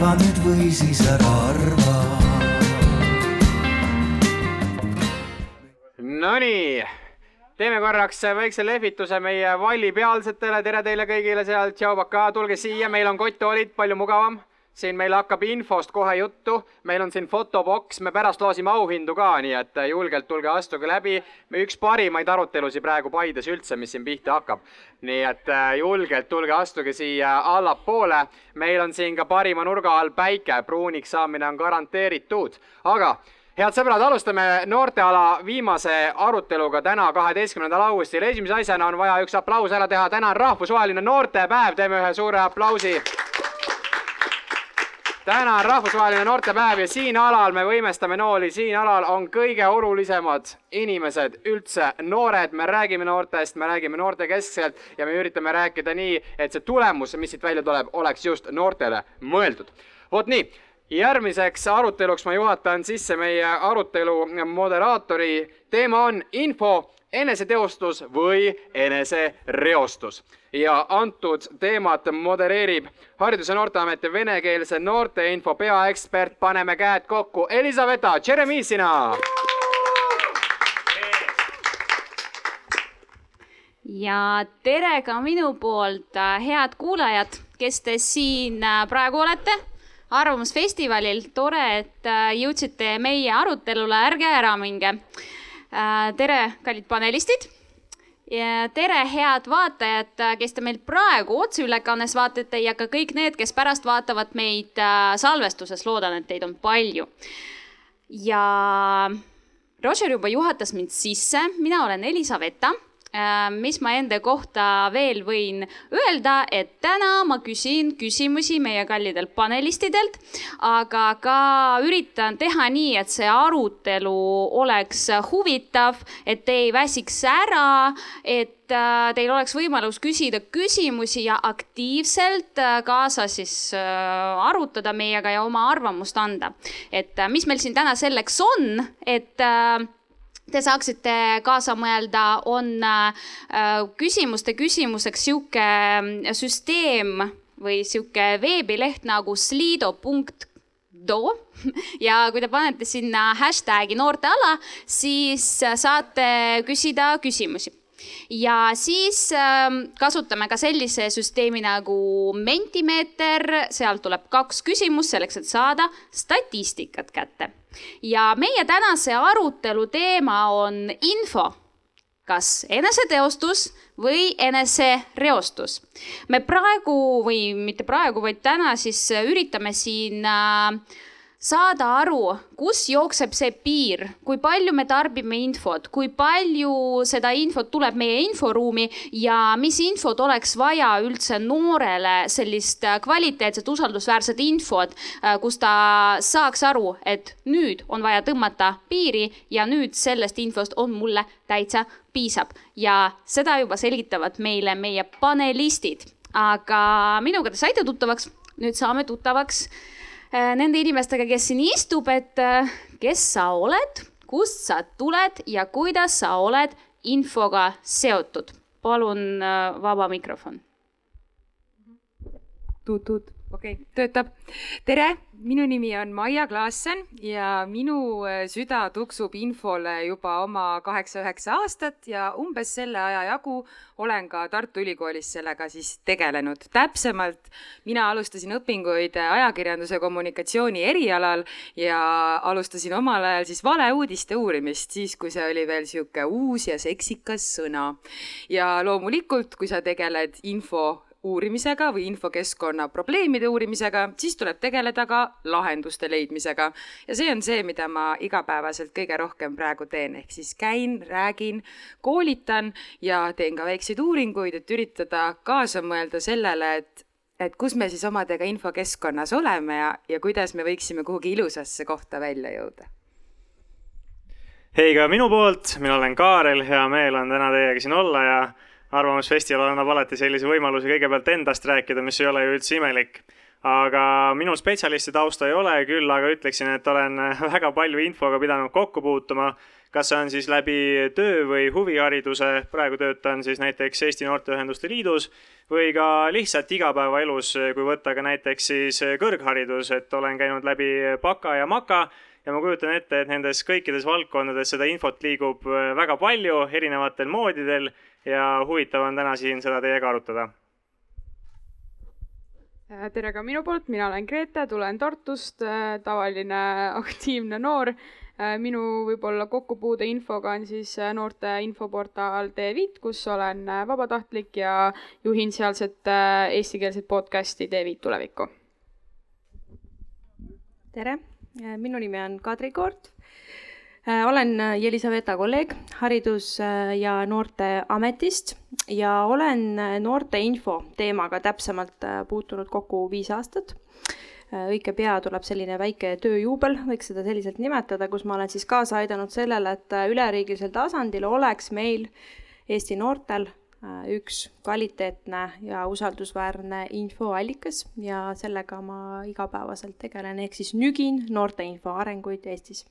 arva nüüd või siis ära arva. Nonii, teeme korraks väikse lehvituse meie valli pealsetele, tere teile kõigile seal, tšau, pakaa, tulge siia, meil on kotttoolid, palju mugavam siin meil hakkab infost kohe juttu, meil on siin fotoboks, me pärast loosime auhindu ka, nii et julgelt tulge, astuge läbi. üks parimaid arutelusid praegu Paides üldse, mis siin pihta hakkab. nii et äh, julgelt tulge, astuge siia allapoole. meil on siin ka parima nurga all päike, pruuniks saamine on garanteeritud, aga head sõbrad, alustame noorteala viimase aruteluga täna, kaheteistkümnendal augustil. esimese asjana on vaja üks aplaus ära teha, täna on rahvusvaheline noortepäev, teeme ühe suure aplausi täna on rahvusvaheline noortepäev ja siin alal me võimestame nooli, siin alal on kõige olulisemad inimesed üldse, noored, me räägime noortest, me räägime noortekeskselt ja me üritame rääkida nii, et see tulemus, mis siit välja tuleb, oleks just noortele mõeldud. vot nii, järgmiseks aruteluks ma juhatan sisse meie arutelu moderaatori, teema on info eneseteostus või enesereostus. Ja antud teemat modereerib Haridus- ja Noorteameti venekeelse noorteinfo peaekspert, paneme käed kokku, Elisaveta Tšeremissina. ja tere ka minu poolt, head kuulajad, kes te siin äh, praegu olete Arvamusfestivalil, tore, et äh, jõudsite meie arutelule, ärge ära minge. Äh, tere, kallid panelistid. ja tere, head vaatajad, äh, kes te meil praegu otseülekannes vaatate ja ka kõik need, kes pärast vaatavad meid äh, salvestuses, loodan, et teid on palju. ja Roger juba juhatas mind sisse, mina olen Elisaveta Äh, mis ma enda kohta veel võin öelda, et täna ma küsin küsimusi meie kallidelt panelistidelt, aga ka üritan teha nii, et see arutelu oleks huvitav, et te ei väsiks ära, et äh, teil oleks võimalus küsida küsimusi ja aktiivselt äh, kaasa siis arutada meiega ja oma arvamust anda. et mis meil siin täna selleks on, et te saaksite kaasa mõelda, on äh, küsimuste küsimuseks sihuke mm, süsteem või sihuke veebileht nagu slido.do ja kui te panete sinna hashtag'i noorteala, siis saate küsida küsimusi. Ja siis äh, kasutame ka sellise süsteemi nagu Mentimeeter, sealt tuleb kaks küsimust selleks, et saada statistikat kätte ja meie tänase arutelu teema on info, kas eneseteostus või enesereostus. me praegu või mitte praegu, vaid täna siis üritame siin äh, saada aru, kus jookseb see piir, kui palju me tarbime infot, kui palju seda infot tuleb meie inforuumi ja mis infot oleks vaja üldse noorele sellist kvaliteetset, usaldusväärset infot, äh, kus ta saaks aru, et nüüd on vaja tõmmata piiri ja nüüd sellest infost on mulle täitsa piisab ja seda juba selgitavad meile meie panelistid. aga minuga te saite tuttavaks, nüüd saame tuttavaks Äh, nende inimestega, kes siin istub, et äh, kes sa oled, kust sa tuled ja kuidas sa oled infoga seotud. palun äh, vaba mikrofon. tuut-tuut, okei okay., töötab. tere, minu nimi on Maia Klaassen ja minu äh, süda tuksub infole juba oma kaheksa-üheksa aastat ja umbes selle aja jagu olen ka Tartu Ülikoolis sellega siis tegelenud. täpsemalt, mina alustasin õpinguid ajakirjanduse kommunikatsiooni erialal ja alustasin omal ajal siis valeuudiste uurimist, siis kui see oli veel sihuke uus ja seksikas sõna. ja loomulikult, kui sa tegeled info uurimisega või infokeskkonna probleemide uurimisega, siis tuleb tegeleda ka lahenduste leidmisega. ja see on see, mida ma igapäevaselt kõige rohkem praegu teen, ehk siis käin, räägin, koolitan ja teen ka väikseid uuringuid, et üritada kaasa mõelda sellele, et et kus me siis omadega infokeskkonnas oleme ja, ja kuidas me võiksime kuhugi ilusasse kohta välja jõuda. Hei ka minu poolt, mina olen Kaarel, hea meel on täna teiega siin olla ja arvamusfestival annab alati sellise võimaluse kõigepealt endast rääkida, mis ei ole ju üldse imelik. aga minul spetsialisti tausta ei ole, küll aga ütleksin, et olen väga palju infoga pidanud kokku puutuma kas see on siis läbi töö või huvihariduse, praegu töötan siis näiteks Eesti Noorteühenduste Liidus, või ka lihtsalt igapäevaelus, kui võtta ka näiteks siis kõrgharidus, et olen käinud läbi baka ja maka ja ma kujutan ette, et nendes kõikides valdkondades seda infot liigub väga palju erinevatel moodidel ja huvitav on täna siin seda teiega arutada tere ka minu poolt, mina olen Grete, tulen Tartust, tavaline aktiivne noor Äh, minu võib-olla kokkupuude infoga on siis äh, noorte infoportaal T5, kus olen äh, vabatahtlik ja juhin sealset eestikeelset podcasti T5 tulevikku. tere, minu nimi on Kadri Koort. Olen Jelisaveta kolleeg Haridus- ja Noorteametist ja olen noorte info teemaga täpsemalt puutunud kokku viis aastat Äh, õige pea tuleb selline väike tööjuubel, võiks seda selliselt nimetada, kus ma olen siis kaasa aidanud sellele, et äh, üleriigilisel tasandil oleks meil Eesti noortel äh, üks kvaliteetne ja usaldusväärne infoallikas ja sellega ma igapäevaselt tegelen, ehk siis nügin noorte info arenguid Eestis.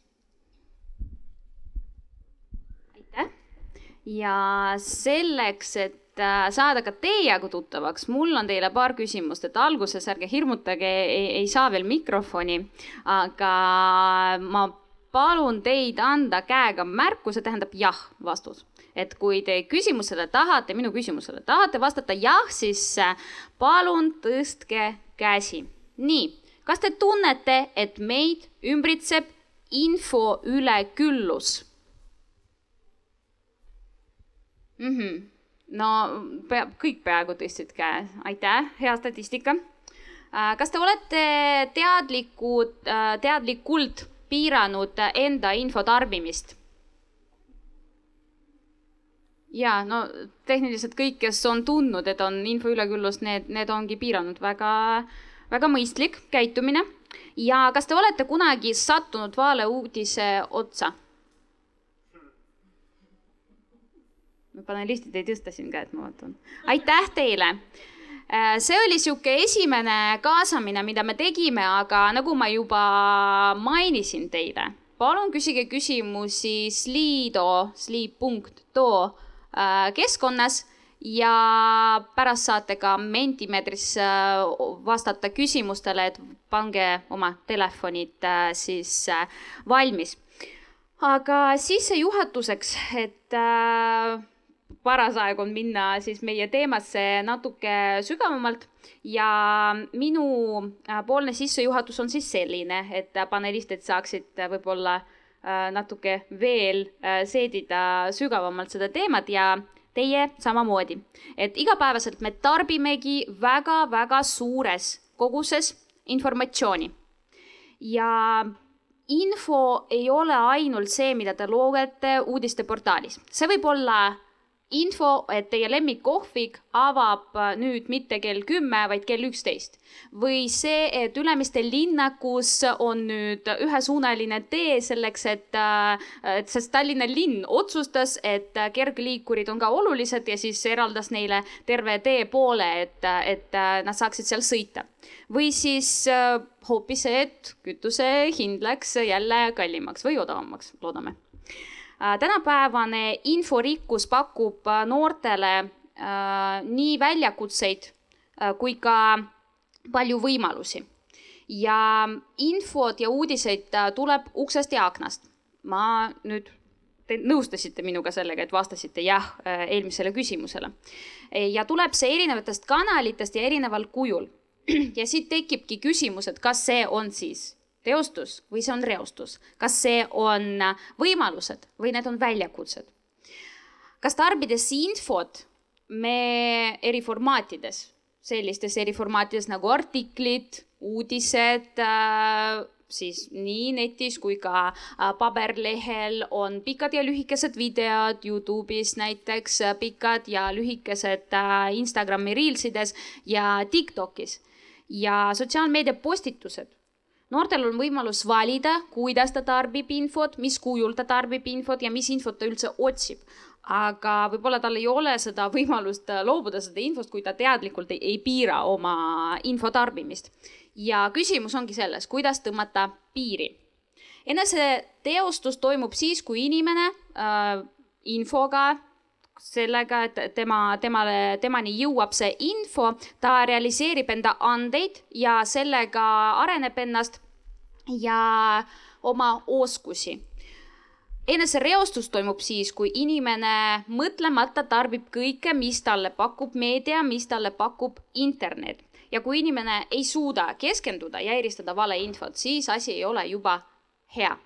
aitäh ja selleks, et Äh, saada ka teiega tuttavaks, mul on teile paar küsimust, et alguses ärge hirmutage, ei saa veel mikrofoni, aga ma palun teid anda käega märku, see tähendab jah vastus. et kui te küsimusele tahate, minu küsimusele tahate vastata jah, siis äh, palun tõstke käsi. nii, kas te tunnete, et meid ümbritseb info üleküllus mm? -hmm no pea, kõik peaaegu tõstsid käe, aitäh, hea statistika. Äh, kas te olete teadlikud, äh, teadlikult piiranud enda info tarbimist? ja no tehniliselt kõik, kes on tundnud, et on info üleküllus, need, need ongi piiranud väga, väga mõistlik käitumine. ja kas te olete kunagi sattunud valeuudise otsa? Panelistid ei tõsta siin käed, ma vaatan. aitäh teile. Äh, see oli sihuke esimene kaasamine, mida me tegime, aga nagu ma juba mainisin teile, palun küsige küsimusi slido, sli.do äh, keskkonnas ja pärast saate ka Mentimeetris äh, vastata küsimustele, et pange oma telefonid siis valmis. aga sissejuhatuseks, et paras aeg on minna siis meie teemasse natuke sügavamalt. Ja minu äh, poolne sissejuhatus on siis selline, et panelistid saaksid võib-olla äh, natuke veel äh, seedida sügavamalt seda teemat ja teie samamoodi. et igapäevaselt me tarbimegi väga-väga suures koguses informatsiooni. Ja info ei ole ainult see, mida te loete uudisteportaalis, see võib olla info, et teie lemmikkohvik avab äh, nüüd mitte kell kümme, vaid kell üksteist. või see, et Ülemiste linnakus on nüüd ühesuunaline tee selleks, et, äh, et sest Tallinna linn otsustas, et äh, kergliikurid on ka olulised ja siis eraldas neile terve tee poole, et, et nad saaksid seal sõita. või siis hoopis see, et kütuse hind läks jälle kallimaks või odavamaks, loodame tänapäevane inforikkus pakub äh, noortele äh, nii väljakutseid kui ka palju võimalusi. ja infot ja uudiseid tuleb uksest ja aknast. ma nüüd te nõustasite minuga sellega, et vastasite jah eelmisele küsimusele. ja tuleb see erinevatest kanalitest ja erineval kujul. ja siit tekibki küsimus, et kas see on siis teostus või see on reostus, kas see on võimalused või need on väljakutsed. kas tarbides infot me eri formaatides, sellistes eri formaatides nagu artiklid, uudised äh,, siis nii netis kui ka äh, paberlehel on pikad ja lühikesed videod Youtube'is näiteks, äh, pikad ja lühikesed äh, Instagrami Reelsides ja Tiktokis. Ja sotsiaalmeedia postitused noortel on võimalus valida, kuidas ta tarbib infot, mis kujul ta tarbib infot ja mis infot ta üldse otsib. aga võib-olla tal ei ole seda võimalust loobuda seda infost, kui ta teadlikult ei, ei piira oma info tarbimist. ja küsimus ongi selles, kuidas tõmmata piiri. eneseteostus toimub siis, kui inimene äh, infoga sellega, et tema, temale, temani jõuab see info, ta realiseerib enda andeid ja sellega areneb ennast ja oma oskusi. enesereostus toimub siis, kui inimene mõtlemata tarbib kõike, mis talle pakub meedia, mis talle pakub internet ja kui inimene ei suuda keskenduda ja eristada valeinfot, siis asi ei ole juba hea.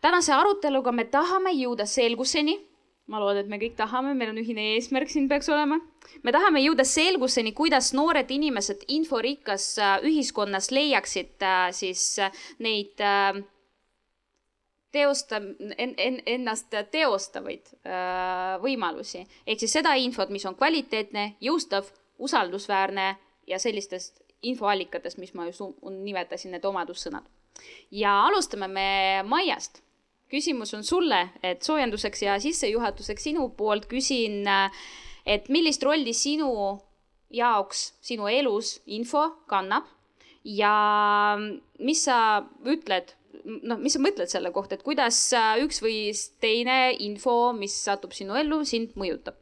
tänase aruteluga me tahame jõuda selguseni ma loodan, et me kõik tahame, meil on ühine eesmärk siin peaks olema. me tahame jõuda selguseni, kuidas noored inimesed inforikkas äh, ühiskonnas leiaksid äh, siis äh, neid teosta- en,, en, ennast teostavaid võimalusi. ehk siis seda infot, mis on kvaliteetne, jõustav, usaldusväärne ja sellistest infoallikatest, mis ma just nimetasin, need omadussõnad. ja alustame me Maiast küsimus on sulle, et soojenduseks ja sissejuhatuseks sinu poolt küsin, et millist rolli sinu jaoks sinu elus info kannab ja mis sa ütled, noh, mis sa mõtled selle kohta, et kuidas üks või teine info, mis satub sinu ellu, sind mõjutab?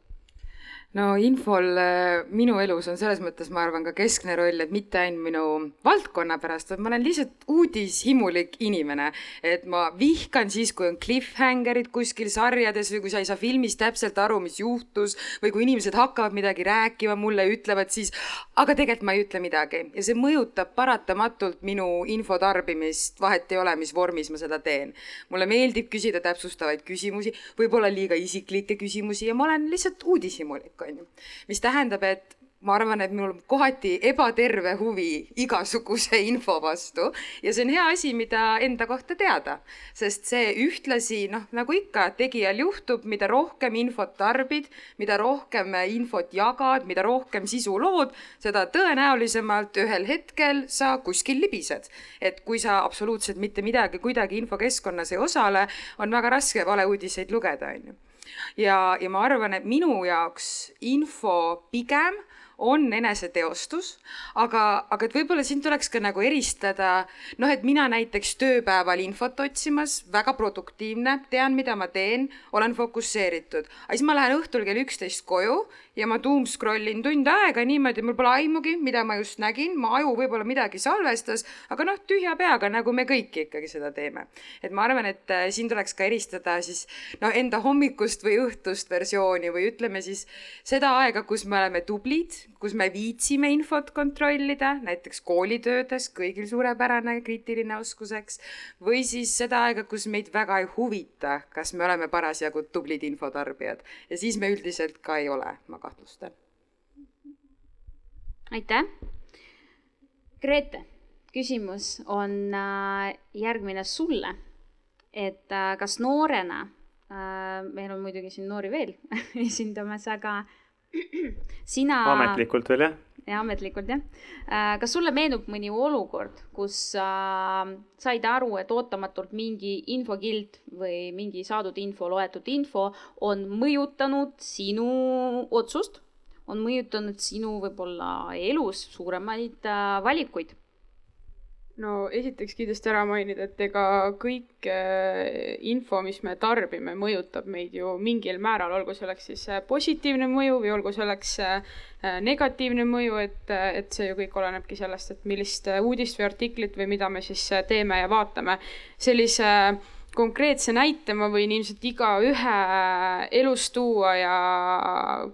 No infol äh, minu elus on selles mõttes, ma arvan, ka keskne roll, et mitte ainult minu valdkonna pärast, vaid ma olen lihtsalt uudishimulik inimene. et ma vihkan siis, kui on cliffhanger'id kuskil sarjades või kui sa ei saa filmis täpselt aru, mis juhtus või kui inimesed hakkavad midagi rääkima mulle, ütlevad siis, aga tegelikult ma ei ütle midagi ja see mõjutab paratamatult minu info tarbimist, vahet ei ole, mis vormis ma seda teen. mulle meeldib küsida täpsustavaid küsimusi, võib-olla liiga isiklikke küsimusi ja ma olen lihtsalt uudishimulik on ju. mis tähendab, et ma arvan, et mul kohati ebaterve huvi igasuguse info vastu ja see on hea asi, mida enda kohta teada, sest see ühtlasi noh, nagu ikka tegijal juhtub, mida rohkem infot tarbid, mida rohkem infot jagad, mida rohkem sisu lood, seda tõenäolisemalt ühel hetkel sa kuskil libised. et kui sa absoluutselt mitte midagi kuidagi infokeskkonnas ei osale, on väga raske valeuudiseid lugeda, on ju ja, ja ma arvan, et minu jaoks info pigem on eneseteostus, aga, aga et võib-olla siin tuleks ka nagu eristada, noh, et mina näiteks tööpäeval infot otsimas, väga produktiivne, tean, mida ma teen, olen fokusseeritud, aga siis ma lähen õhtul kell üksteist koju ja ma doom scroll in tund aega niimoodi, mul pole aimugi, mida ma just nägin, mu aju võib-olla midagi salvestas, aga noh, tühja peaga, nagu me kõik ikkagi seda teeme. et ma arvan, et äh, siin tuleks ka eristada siis noh, enda hommikust või õhtust versiooni või ütleme siis seda aega, kus me oleme tublid, kus me viitsime infot kontrollida, näiteks koolitöödes, kõigil suurepärane kriitiline oskuseks, või siis seda aega, kus meid väga ei huvita, kas me oleme parasjagu tublid infotarbijad ja siis me üldiselt ka ei ole, ma kahtlustan. aitäh. Grete, küsimus on äh, järgmine sulle. et äh, kas noorena, äh, meil on muidugi siin noori veel esindamas, aga sina. ametlikult veel jah? Ja ametlikult jah. kas sulle meenub mõni olukord, kus sa said aru, et ootamatult mingi infokild või mingi saadud info, loetud info on mõjutanud sinu otsust on mõjutanud sinu võib-olla elus suuremaid äh, valikuid? No esiteks kindlasti ära mainida, et ega kõik äh, info, mis me tarbime, mõjutab meid ju mingil määral, olgu selleks siis äh, positiivne mõju või olgu selleks negatiivne mõju, et, et see ju kõik olenebki sellest, et millist uudist või artiklit või mida me siis teeme ja vaatame. sellise äh, konkreetse näite ma võin ilmselt igaühe elus tuua ja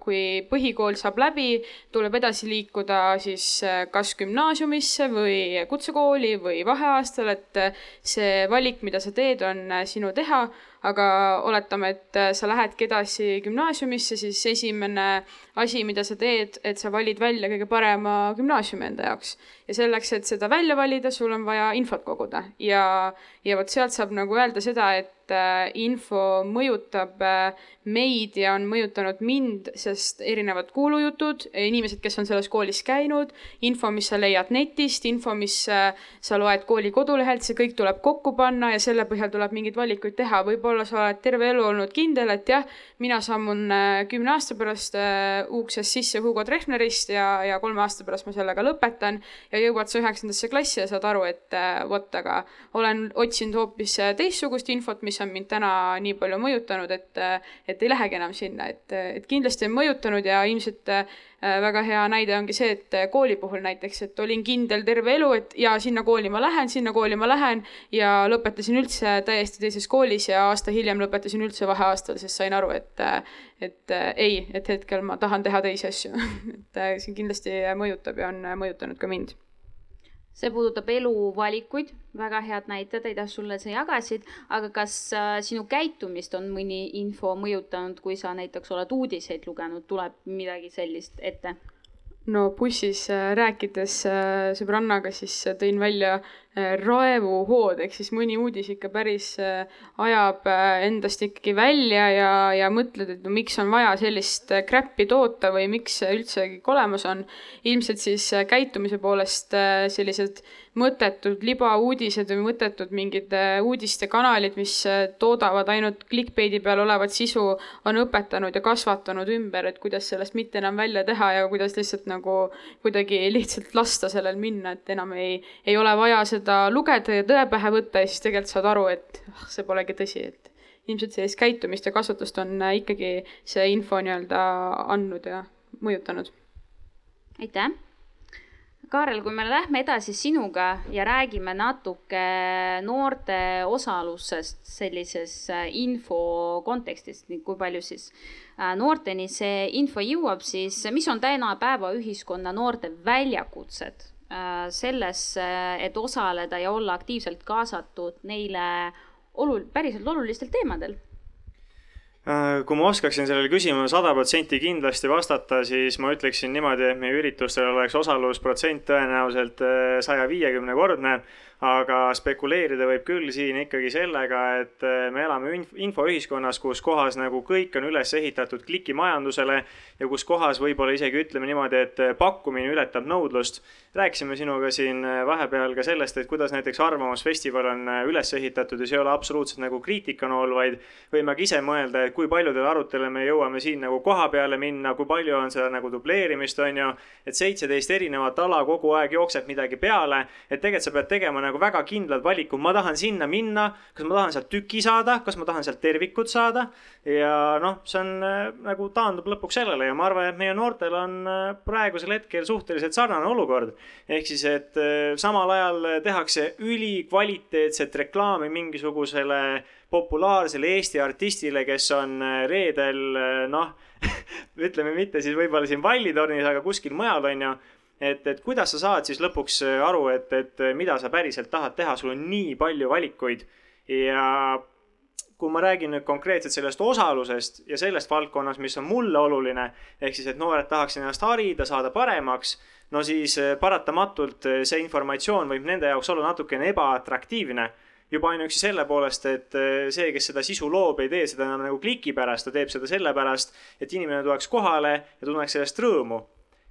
kui põhikool saab läbi, tuleb edasi liikuda siis eh, kas gümnaasiumisse või kutsekooli või vaheaastal, et see valik, mida sa teed, on sinu teha aga oletame, et äh, sa lähedki edasi gümnaasiumisse, siis esimene asi, mida sa teed, et sa valid välja kõige parema gümnaasiumi enda jaoks. ja selleks, et seda välja valida, sul on vaja infot koguda ja, ja vot sealt saab nagu öelda seda, et et äh, info mõjutab äh, meid ja on mõjutanud mind, sest erinevad kuulujutud, inimesed, kes on selles koolis käinud, info, mis sa leiad netist, info, mis äh, sa loed kooli kodulehelt, see kõik tuleb kokku panna ja selle põhjal tuleb mingeid valikuid teha. võib-olla sa oled terve elu olnud kindel, et jah, mina sammun kümne aasta pärast uksest sisse Hugo Treffnerist ja, ja kolme aasta pärast ma sellega lõpetan ja jõuad sa üheksandasse klassi ja saad aru, et vot, aga olen otsinud hoopis teistsugust infot, mis on mind täna nii palju mõjutanud, et, et ei lähegi enam sinna, et, et kindlasti on mõjutanud ja ilmselt äh, väga hea näide ongi see, et kooli puhul näiteks, et olin kindel terve elu, et ja sinna kooli ma lähen, sinna kooli ma lähen ja lõpetasin üldse täiesti teises koolis ja aasta hiljem lõpetasin üldse vaheaastal, sest sain aru, et, et ei, et hetkel ma tahan teha teisi asju. Et see kindlasti mõjutab ja on mõjutanud ka mind see puudutab eluvalikuid, väga head näited, aitäh sulle, sa jagasid, aga kas äh, sinu käitumist on mõni info mõjutanud, kui sa näiteks oled uudiseid lugenud, tuleb midagi sellist ette? No bussis äh, rääkides äh, sõbrannaga, siis äh, tõin välja raevuhood, ehk siis mõni uudis ikka päris ajab endast ikkagi välja ja, ja mõtled, et no miks on vaja sellist crap'i toota või miks see üldse kõik olemas on. ilmselt siis käitumise poolest sellised mõttetud libauudised või mõttetud mingid äh, uudistekanalid, mis äh, toodavad ainult clickbait'i peal olevat sisu, on õpetanud ja kasvatanud ümber, et kuidas sellest mitte enam välja teha ja kuidas lihtsalt nagu kuidagi lihtsalt lasta sellel minna, et enam ei, ei ole vaja seda lugeda ja tõe pähe võtta ja siis tegelikult saad aru, et ah, see polegi tõsi, et ilmselt sellist käitumist ja kasvatust on äh, ikkagi see info nii-öelda andnud ja mõjutanud. aitäh Kaarel, kui me lähme edasi sinuga ja räägime natuke noorte osalusest sellises äh, info kontekstis, kui palju siis äh, noorteni see info jõuab, siis mis on tänapäeva ühiskonna noorte väljakutsed äh, sellesse, et osaleda ja olla aktiivselt kaasatud neile olul-, päriselt olulistel teemadel kui ma oskaksin sellele küsimusele sada protsenti kindlasti vastata, siis ma ütleksin niimoodi, et meie üritustel oleks osalusprotsent tõenäoliselt äh, saja viiekümne kordne aga spekuleerida võib küll siin ikkagi sellega, et äh, me elame infoühiskonnas, kus kohas nagu kõik on üles ehitatud klikimajandusele ja kus kohas võib-olla isegi ütleme niimoodi, et äh, pakkumine ületab nõudlust. rääkisime sinuga siin äh, vahepeal ka sellest, et kuidas näiteks Arvamusfestival on üles ehitatud ja see ei ole absoluutselt nagu kriitikanool, vaid võime ka ise mõelda, et kui paljudele aruteludele me jõuame siin nagu koha peale minna, kui palju on seda nagu dubleerimist, on ju. et seitseteist erinevat ala kogu aeg jookseb midagi peale, et tegelikult sa pead tegema nagu väga kindlad valikud, ma tahan sinna minna, kas ma tahan sealt tüki saada, kas ma tahan sealt tervikut saada. ja noh, see on äh, nagu taandub lõpuks sellele ja ma arvan, et meie noortel on äh, praegusel hetkel suhteliselt sarnane olukord. ehk siis, et äh, samal ajal tehakse ülikvaliteetset reklaami mingisugusele populaarsele Eesti artistile, kes on reedel noh ütleme mitte siis võib-olla siin Vallitornis, aga kuskil mujal on ju et, et kuidas sa saad siis lõpuks äh, aru, et, et äh, mida sa päriselt tahad teha, sul on nii palju valikuid. Ja kui ma räägin nüüd konkreetselt sellest osalusest ja sellest valdkonnast, mis on mulle oluline, ehk siis, et noored tahaks ennast harida, saada paremaks, no siis äh, paratamatult see informatsioon võib nende jaoks olla natukene ebaatraktiivne. Juba ainuüksi selle poolest, et see, kes seda sisu loob, ei tee seda enam nagu kliki pärast, ta teeb seda sellepärast, et inimene tuleks kohale ja tunneks sellest rõõmu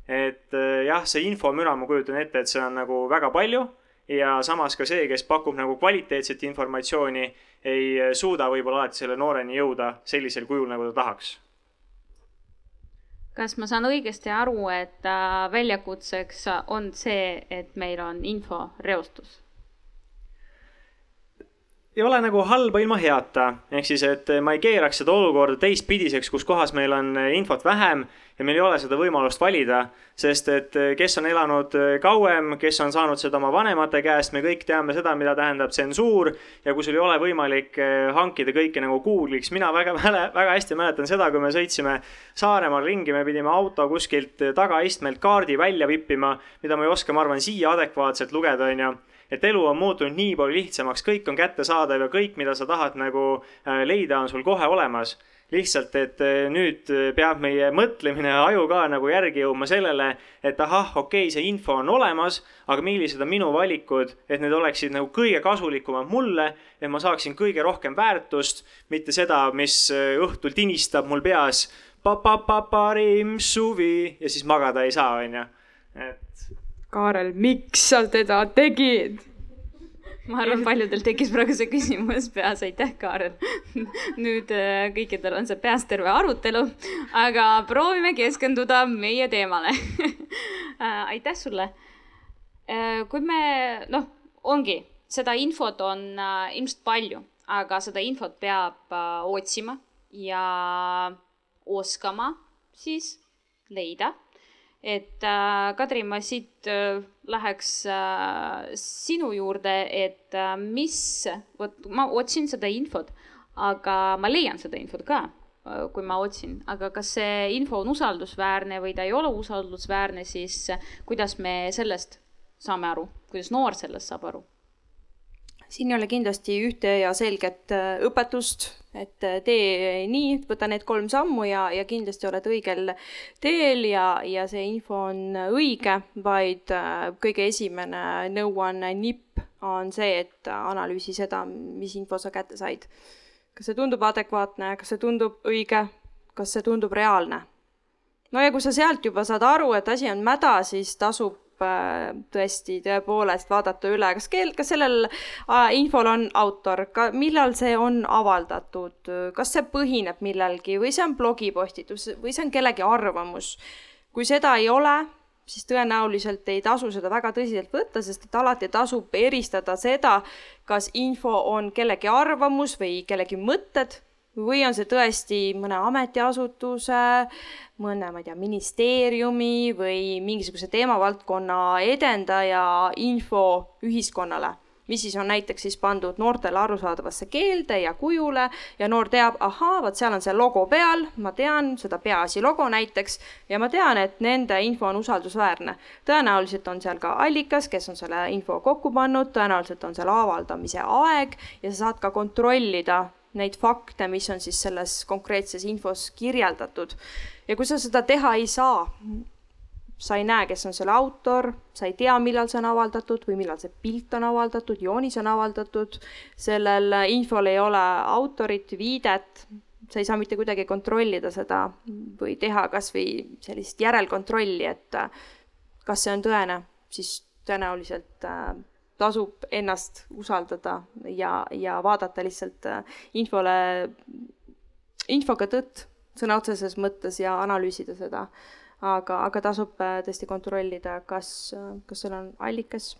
et äh, jah, see infomüra, ma kujutan ette, et see on nagu väga palju ja samas ka see, kes pakub nagu kvaliteetset informatsiooni, ei äh, suuda võib-olla alati selle nooreni jõuda sellisel kujul, nagu ta tahaks. kas ma saan õigesti aru, et äh, väljakutseks on see, et meil on inforeostus? Ei ole nagu halba ilma heata, ehk siis, et ma ei keeraks seda olukorda teistpidiseks, kus kohas meil on infot vähem ja meil ei ole seda võimalust valida. sest et kes on elanud kauem, kes on saanud seda oma vanemate käest, me kõik teame seda, mida tähendab tsensuur. ja kui sul ei ole võimalik hankida kõike nagu Google'iks, mina väga, väga hästi mäletan seda, kui me sõitsime Saaremaal ringi, me pidime auto kuskilt tagaistmelt kaardi välja vippima, mida ma ei oska, ma arvan, siia adekvaatselt lugeda, onju et elu on muutunud nii palju lihtsamaks, kõik on kättesaadav ja kõik, mida sa tahad nagu äh, leida, on sul kohe olemas. lihtsalt, et äh, nüüd peab meie mõtlemine ja aju ka nagu järgi jõudma sellele, et ahah, okei okay,, see info on olemas, aga millised on minu valikud, et need oleksid nagu kõige kasulikumad mulle, et ma saaksin kõige rohkem väärtust, mitte seda, mis õhtul tinistab mul peas pa-pa-pa-parim suvi ja siis magada ei saa, onju. et. Kaarel, miks sa teda tegid? ma arvan, paljudel tekkis praegu see küsimus peas, aitäh, Kaarel. nüüd äh, kõikidel on see peas terve arutelu, aga proovime keskenduda meie teemale äh, aitäh sulle. Äh, kui me, noh, ongi, seda infot on ilmselt palju, aga seda infot peab otsima ja oskama siis leida et äh, Kadri, ma siit äh, läheks äh, sinu juurde, et äh, mis, vot ma otsin seda infot, aga ma leian seda infot ka äh,, kui ma otsin, aga kas see info on usaldusväärne või ta ei ole usaldusväärne, siis äh, kuidas me sellest saame aru, kuidas noor sellest saab aru? Siin ei ole kindlasti ühte ja selget äh, õpetust, et äh, tee nii, võta need kolm sammu ja, ja kindlasti oled õigel teel ja, ja see info on õige, vaid äh, kõige esimene nõuanne, nipp on see, et analüüsi seda, mis info sa kätte said. kas see tundub adekvaatne, kas see tundub õige, kas see tundub reaalne? no ja kui sa sealt juba saad aru, et asi on mäda, siis tasub tõesti tõepoolest vaadata üle, kas keel, kas sellel äh, infol on autor, ka millal see on avaldatud, kas see põhineb millelgi või see on blogipostitus või see on kellegi arvamus. kui seda ei ole, siis tõenäoliselt ei tasu seda väga tõsiselt võtta, sest et alati tasub eristada seda, kas info on kellegi arvamus või kellegi mõtted või on see tõesti mõne ametiasutuse, mõne, ma ei tea, ministeeriumi või mingisuguse teemavaldkonna edendaja info ühiskonnale, mis siis on näiteks siis pandud noortele arusaadavasse keelde ja kujule ja noor teab, ahaa, vot seal on see logo peal, ma tean seda Peaasi logo näiteks ja ma tean, et nende info on usaldusväärne. tõenäoliselt on seal ka allikas, kes on selle info kokku pannud, tõenäoliselt on seal avaldamise aeg ja sa saad ka kontrollida neid fakte, mis on siis selles konkreetses infos kirjeldatud. ja kui sa seda teha ei saa, sa ei näe, kes on selle autor, sa ei tea, millal see on avaldatud või millal see pilt on avaldatud, joonis on avaldatud, sellel infol ei ole autorit, viidet, sa ei saa mitte kuidagi kontrollida seda või teha kas või sellist järelkontrolli, et kas see on tõene, siis tõenäoliselt äh, tasub ennast usaldada ja, ja vaadata lihtsalt äh, infole, infoga tõtt sõna otseses mõttes ja analüüsida seda. aga, aga tasub äh, tõesti kontrollida, kas, kas seal on allikas,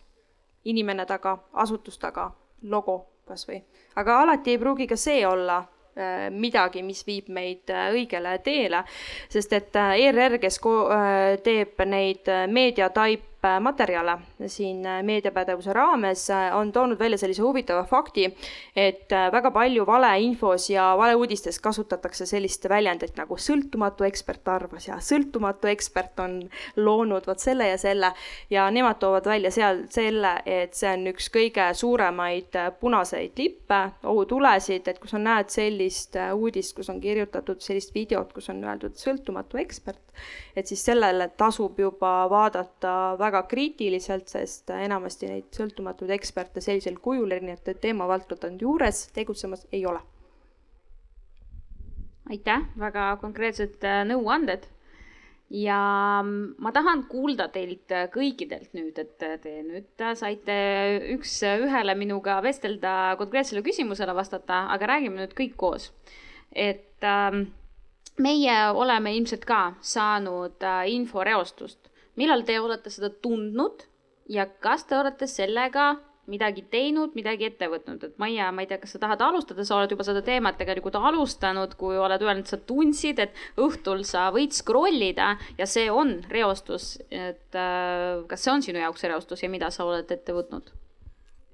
inimene taga, asutus taga, logo kas või. aga alati ei pruugi ka see olla äh, midagi, mis viib meid õigele teele, sest et ERR, kes teeb neid meediataip materjale. Siin meediapädevuse raames, on toonud välja sellise huvitava fakti, et väga palju valeinfos ja valeuudistes kasutatakse sellist väljendit nagu sõltumatu ekspert arvas ja sõltumatu ekspert on loonud vot selle ja selle ja nemad toovad välja seal selle, et see on üks kõige suuremaid punaseid lippe, ohutulesid, et kui sa näed sellist uudist, kus on kirjutatud sellist videot, kus on öeldud sõltumatu ekspert, et siis sellele tasub juba vaadata väga kriitiliselt, sest enamasti neid sõltumatuid eksperte sellisel kujul erinevate teemavaldkondade juures tegutsemas ei ole. aitäh, väga konkreetsed äh, nõuanded ja ma tahan kuulda teilt äh, kõikidelt nüüd, et te nüüd saite üks-ühele minuga vestelda, konkreetsele küsimusele vastata, aga räägime nüüd kõik koos. et ähm, meie oleme ilmselt ka saanud äh, inforeostust millal te olete seda tundnud ja kas te olete sellega midagi teinud, midagi ette võtnud, et Maia, ma ei tea, kas sa tahad alustada, sa oled juba seda teemat tegelikult alustanud, kui oled öelnud, sa tundsid, et õhtul sa võid scroll ida ja see on reostus, et äh, kas see on sinu jaoks reostus ja mida sa oled ette võtnud?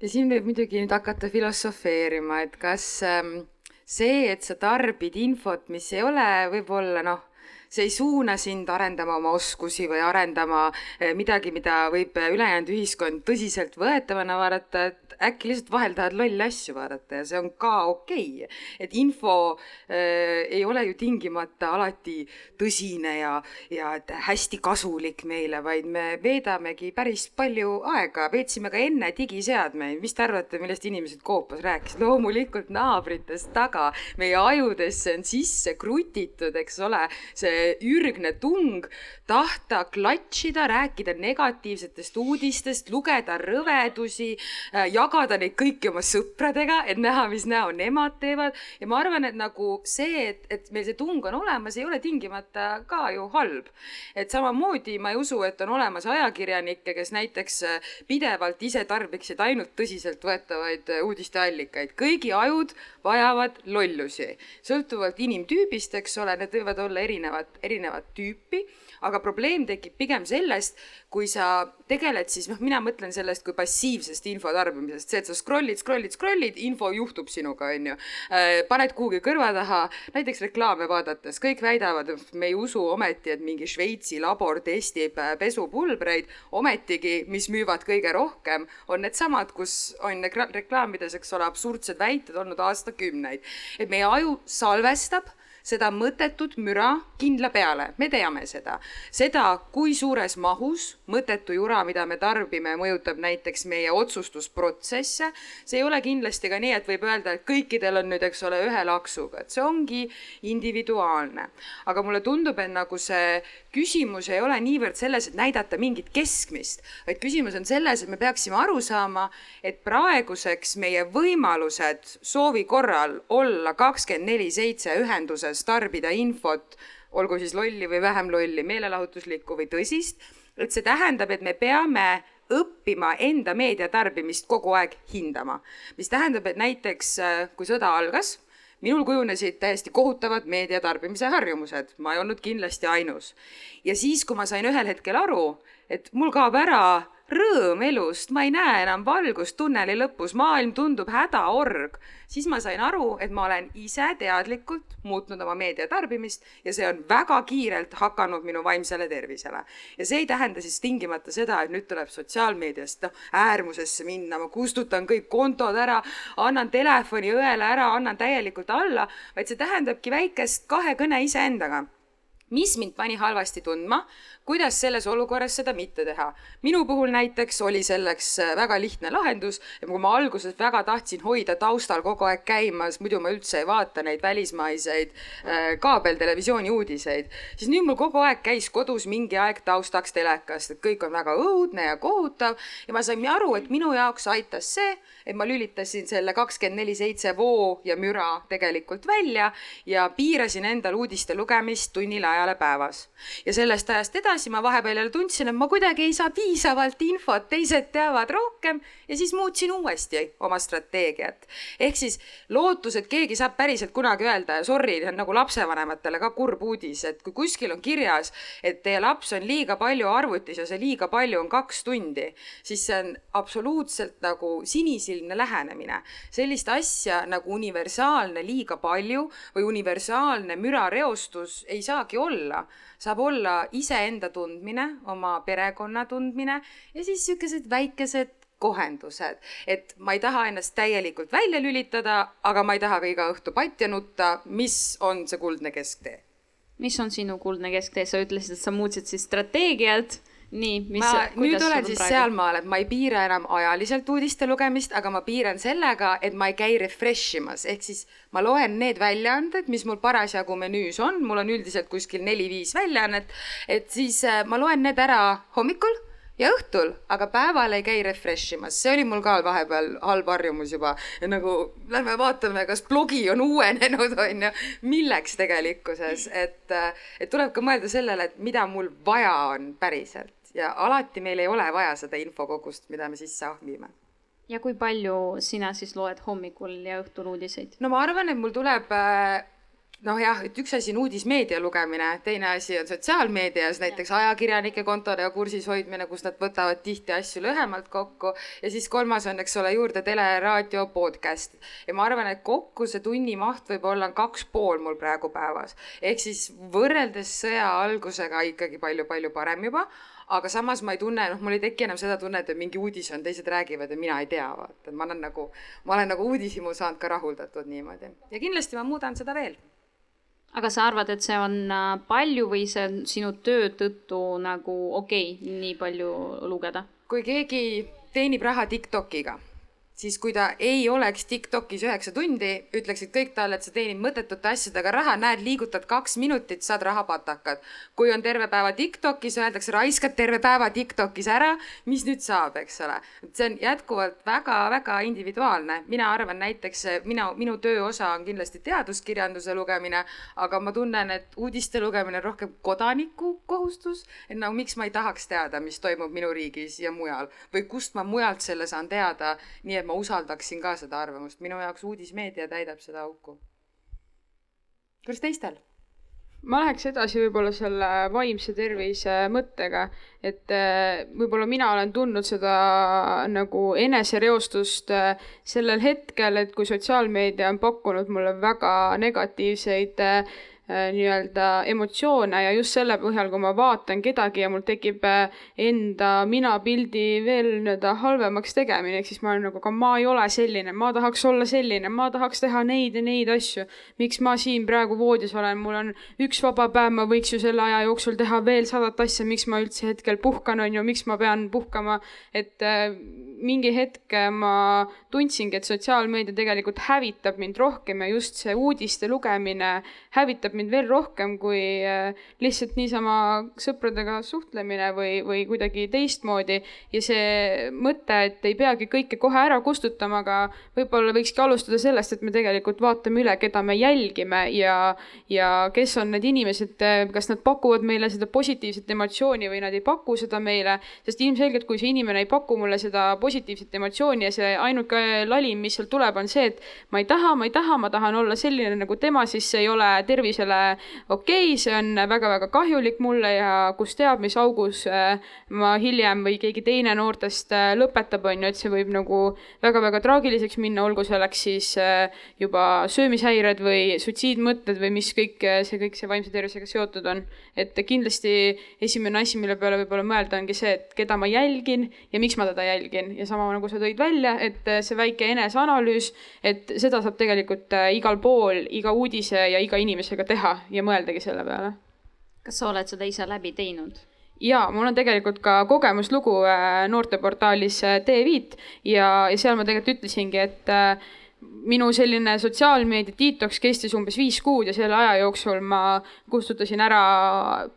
ja siin võib muidugi nüüd hakata filosofeerima, et kas ähm, see, et sa tarbid infot, mis ei ole võib-olla noh, see ei suuna sind arendama oma oskusi või arendama eh, midagi, mida võib ülejäänud ühiskond tõsiselt võetavana vaadata, et äkki lihtsalt vahel tahad lolle asju vaadata ja see on ka okei. Okay.. et info äh, ei ole ju tingimata alati tõsine ja, ja hästi kasulik meile, vaid me veedamegi päris palju aega, veetsime ka enne digiseadmeid, mis te arvate, millest inimesed koopas rääkisid, loomulikult naabritest taga, meie ajudesse on sisse krutitud, eks ole, see ürgne tung tahta klatšida, rääkida negatiivsetest uudistest, lugeda rõvedusi, äh, jagada neid kõiki oma sõpradega, et näha, mis näo nemad teevad. ja ma arvan, et nagu see, et, et meil see tung on olemas, ei ole tingimata ka ju halb. et samamoodi ma ei usu, et on olemas ajakirjanikke, kes näiteks äh, pidevalt ise tarbiksid ainult tõsiseltvõetavaid äh, uudisteallikaid. kõigi ajud vajavad lollusi, sõltuvalt inimtüübist, eks ole, need võivad olla erinevat, erinevat tüüpi aga probleem tekib pigem sellest, kui sa tegeled siis, noh, mina mõtlen sellest kui passiivsest info tarbimisest, see, et sa scroll'id, scroll'id, scroll'id, info juhtub sinuga, on ju. Äh, paned kuhugi kõrva taha, näiteks reklaame vaadates, kõik väidavad, me ei usu ometi, et mingi Šveitsi labor testib äh, pesupulbreid, ometigi, mis müüvad kõige rohkem, on needsamad, kus on reklaamides, eks ole, absurdsed väited olnud aastakümneid. et meie aju salvestab seda mõttetut müra kindla peale, me teame seda. seda, kui suures mahus mõttetu jura, mida me tarbime, mõjutab näiteks meie otsustusprotsesse, see ei ole kindlasti ka nii, et võib öelda, et kõikidel on nüüd, eks ole, ühe laksuga, et see ongi individuaalne. aga mulle tundub, et nagu see küsimus ei ole niivõrd selles, et näidata mingit keskmist, vaid küsimus on selles, et me peaksime aru saama, et praeguseks meie võimalused soovi korral olla kakskümmend neli seitse ühenduses võimaluses tarbida infot, olgu siis lolli või vähem lolli, meelelahutuslikku või tõsist, et see tähendab, et me peame õppima enda meediatarbimist kogu aeg hindama. mis tähendab, et näiteks äh, kui sõda algas, minul kujunesid täiesti kohutavad meediatarbimise harjumused, ma ei olnud kindlasti ainus. ja siis, kui ma sain ühel hetkel aru, et mul kaob ära rõõm elust, ma ei näe enam valgust tunneli lõpus, maailm tundub hädaorg, siis ma sain aru, et ma olen ise teadlikult muutnud oma meediatarbimist ja see on väga kiirelt hakanud minu vaimsele tervisele. ja see ei tähenda siis tingimata seda, et nüüd tuleb sotsiaalmeediast noh, äärmusesse minna, ma kustutan kõik kontod ära, annan telefoni õele ära, annan täielikult alla, vaid see tähendabki väikest kahekõne iseendaga mis mind pani halvasti tundma, kuidas selles olukorras seda mitte teha. minu puhul näiteks oli selleks äh, väga lihtne lahendus ja kui ma alguses väga tahtsin hoida taustal kogu aeg käimas, muidu ma üldse ei vaata neid välismaiseid äh, kaabeltelevisiooni uudiseid, siis nüüd mul kogu aeg käis kodus mingi aeg taustaks telekast, et kõik on väga õudne ja kohutav ja ma sain aru, et minu jaoks aitas see, et ma lülitasin selle kakskümmend neli seitse voo ja müra tegelikult välja ja piirasin endal uudiste lugemist tunnile ajale päevas. ja sellest ajast edasi ma vahepeal jälle tundsin, et ma kuidagi ei saa piisavalt infot, teised teavad rohkem ja siis muutsin uuesti oma strateegiat. ehk siis lootus, et keegi saab päriselt kunagi öelda ja sorry, see on nagu lapsevanematele ka kurb uudis, et kui kuskil on kirjas, et teie laps on liiga palju arvutis ja see liiga palju on kaks tundi, siis see on absoluutselt nagu sinisilmne lähenemine. sellist asja nagu universaalne liiga palju või universaalne mürareostus ei saagi olla saab olla iseenda tundmine, oma perekonna tundmine ja siis niisugused väikesed kohendused, et ma ei taha ennast täielikult välja lülitada, aga ma ei taha ka iga õhtu patja nutta, mis on see kuldne kesktee? mis on sinu kuldne kesktee, sa ütlesid, et sa muutsid siis strateegiat nii, mis. ma nüüd olen siis praegu? sealmaal, et ma ei piira enam ajaliselt uudiste lugemist, aga ma piiran sellega, et ma ei käi refresh imas, ehk siis ma loen need väljaanded, mis mul parasjagu menüüs on, mul on üldiselt kuskil neli-viis väljaannet, et siis äh, ma loen need ära hommikul ja õhtul, aga päeval ei käi refresh imas, see oli mul ka vahepeal halb harjumus juba. nagu lähme vaatame, kas blogi on uuenenud, on ju, milleks tegelikkuses, et, äh, et tuleb ka mõelda sellele, et mida mul vaja on päriselt ja alati meil ei ole vaja seda infokogust, mida me sisse ahmime. ja kui palju sina siis loed hommikul ja õhtul uudiseid? no ma arvan, et mul tuleb äh, noh jah, et üks asi on uudismeedia lugemine, teine asi on sotsiaalmeedias näiteks ajakirjanike kontodega kursis hoidmine, kus nad võtavad tihti asju lühemalt kokku ja siis kolmas on, eks ole, juurde tele, raadio, podcast. ja ma arvan, et kokku see tunni maht võib-olla on kaks pool mul praegu päevas. ehk siis võrreldes sõja algusega ikkagi palju-palju parem juba, aga samas ma ei tunne, noh, mul ei teki enam seda tunnet, et mingi uudis on, teised räägivad ja mina ei tea, vaata, et ma olen nagu, ma olen nagu uudishimu saanud ka rahuldatud niimoodi. Ja kindlasti ma muudan seda veel. Aga sa arvad, et see on äh, palju või see on sinu töö tõttu nagu okei okay, nii palju lugeda? kui keegi teenib raha Tiktokiga siis kui ta ei oleks Tiktokis üheksa tundi, ütleksid kõik talle, et sa teenid mõttetute asjadega raha, näed, liigutad kaks minutit, saad rahapatakad. kui on terve päeva Tiktokis, öeldakse, raiskad terve päeva Tiktokis ära, mis nüüd saab, eks ole. see on jätkuvalt väga-väga individuaalne. mina arvan näiteks, mina, minu töö osa on kindlasti teaduskirjanduse lugemine, aga ma tunnen, et uudiste lugemine on rohkem kodaniku kohustus. et no miks ma ei tahaks teada, mis toimub minu riigis ja mujal või kust ma mujalt selle saan teada, nii et ma usaldaksin ka seda arvamust, minu jaoks uudismeedia täidab seda auku. kuidas teistel? ma läheks edasi võib-olla selle vaimse tervise mõttega, et äh, võib-olla mina olen tundnud seda nagu enesereostust äh, sellel hetkel, et kui sotsiaalmeedia on pakkunud mulle väga negatiivseid Äh, nii-öelda emotsioone ja just selle põhjal, kui ma vaatan kedagi ja mul tekib äh, enda minapildi veel nii-öelda halvemaks tegemine, ehk siis ma olen nagu, aga ma ei ole selline, ma tahaks olla selline, ma tahaks teha neid ja neid asju. miks ma siin praegu voodis olen, mul on üks vaba päev, ma võiks ju selle aja jooksul teha veel sadat asja, miks ma üldse hetkel puhkan, on ju, miks ma pean puhkama, et äh, mingi hetk ma tundsingi, et sotsiaalmeedia tegelikult hävitab mind rohkem ja just see uudiste lugemine hävitab mind veel rohkem kui äh, lihtsalt niisama sõpradega suhtlemine või, või kuidagi teistmoodi. ja see mõte, et ei peagi kõike kohe ära kustutama, aga võib-olla võikski alustada sellest, et me tegelikult vaatame üle, keda me jälgime ja, ja kes on need inimesed, kas nad pakuvad meile seda positiivset emotsiooni või nad ei paku seda meile. sest ilmselgelt, kui see inimene ei paku mulle seda positiivset emotsiooni ja see ainuke lalim, mis sealt tuleb, on see, et ma ei taha, ma ei taha, ma tahan olla selline nagu tema, siis see ei ole tervisele okei okay,, see on väga-väga kahjulik mulle ja kus teab, mis augus äh, ma hiljem või keegi teine noortest äh, lõpetab, on ju, et see võib nagu väga-väga traagiliseks minna, olgu selleks siis äh, juba söömishäired või suitsiidmõtted või mis kõik see, kõik see vaimse tervisega seotud on. et kindlasti esimene asi, mille peale võib-olla mõelda, ongi see, et keda ma jälgin ja miks ma teda jälgin ja sama nagu sa tõid välja, et see väike eneseanalüüs, et seda saab tegelikult igal pool, iga uudise ja iga inimesega teha ja mõeldagi selle peale. kas sa oled seda ise läbi teinud? ja mul on tegelikult ka kogemuslugu äh, noorteportaalis äh, T5 ja, ja seal ma tegelikult ütlesingi, et äh, minu selline sotsiaalmeedia detox kestis umbes viis kuud ja selle aja jooksul ma kustutasin ära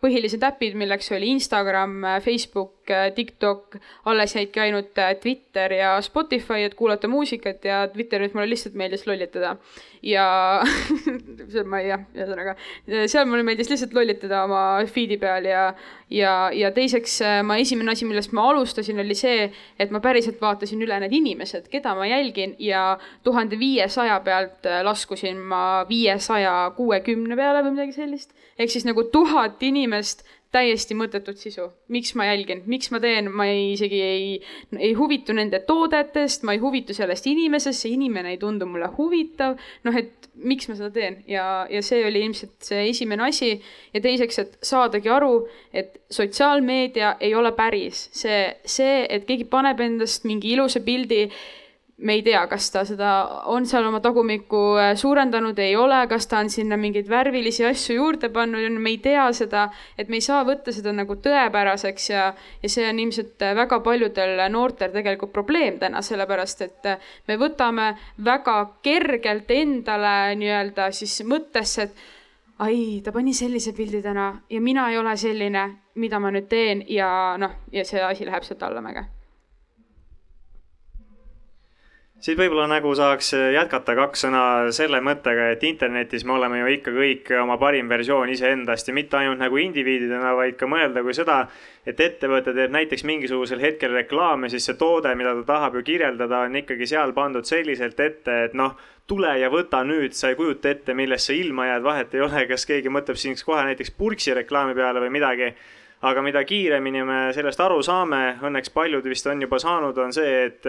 põhilised äpid, milleks oli Instagram, Facebook, TikTok, alles jäidki ainult Twitter ja Spotify, et kuulata muusikat ja Twitteris mulle lihtsalt meeldis lollitada ja see ma ei jah, ühesõnaga seal mulle meeldis lihtsalt lollitada oma feed'i peal ja, ja, ja teiseks ma esimene asi, millest ma alustasin, oli see, et ma päriselt vaatasin üle need inimesed, keda ma jälgin ja tuhande viiesaja pealt laskusin ma viiesaja kuuekümne peale või midagi sellist. ehk siis nagu tuhat inimest täiesti mõttetut sisu. miks ma jälgin, miks ma teen, ma ei, isegi ei, ei huvitu nende toodetest, ma ei huvitu sellest inimesest, see inimene ei tundu mulle huvitav. noh, et miks ma seda teen ja, ja see oli ilmselt see esimene asi. ja teiseks, et saadagi aru, et sotsiaalmeedia ei ole päris see, see, et keegi paneb endast mingi ilusa pildi me ei tea, kas ta seda on seal oma tagumikku äh, suurendanud, ei ole, kas ta on sinna mingeid värvilisi asju juurde pannud, me ei tea seda, et me ei saa võtta seda nagu tõepäraseks ja, ja see on ilmselt äh, väga paljudel noortel tegelikult probleem täna, sellepärast et äh, me võtame väga kergelt endale nii-öelda siis mõttesse, et ai, ta pani sellise pildi täna ja mina ei ole selline, mida ma nüüd teen ja noh, ja see asi läheb sealt allamäge siit võib-olla nagu saaks jätkata kaks sõna selle mõttega, et internetis me oleme ju ikka kõik oma parim versioon iseendast ja mitte ainult nagu indiviididena, vaid ka mõelda kui seda, et ettevõte teeb näiteks mingisugusel hetkel reklaame, siis see toode, mida ta tahab ju kirjeldada, on ikkagi seal pandud selliselt ette, et noh, tule ja võta nüüd, sa ei kujuta ette, millest sa ilma jääd, vahet ei ole, kas keegi mõtleb siin kohe näiteks purksi reklaami peale või midagi. Aga mida kiiremini me sellest aru saame, õnneks paljud vist on juba saanud, on see, et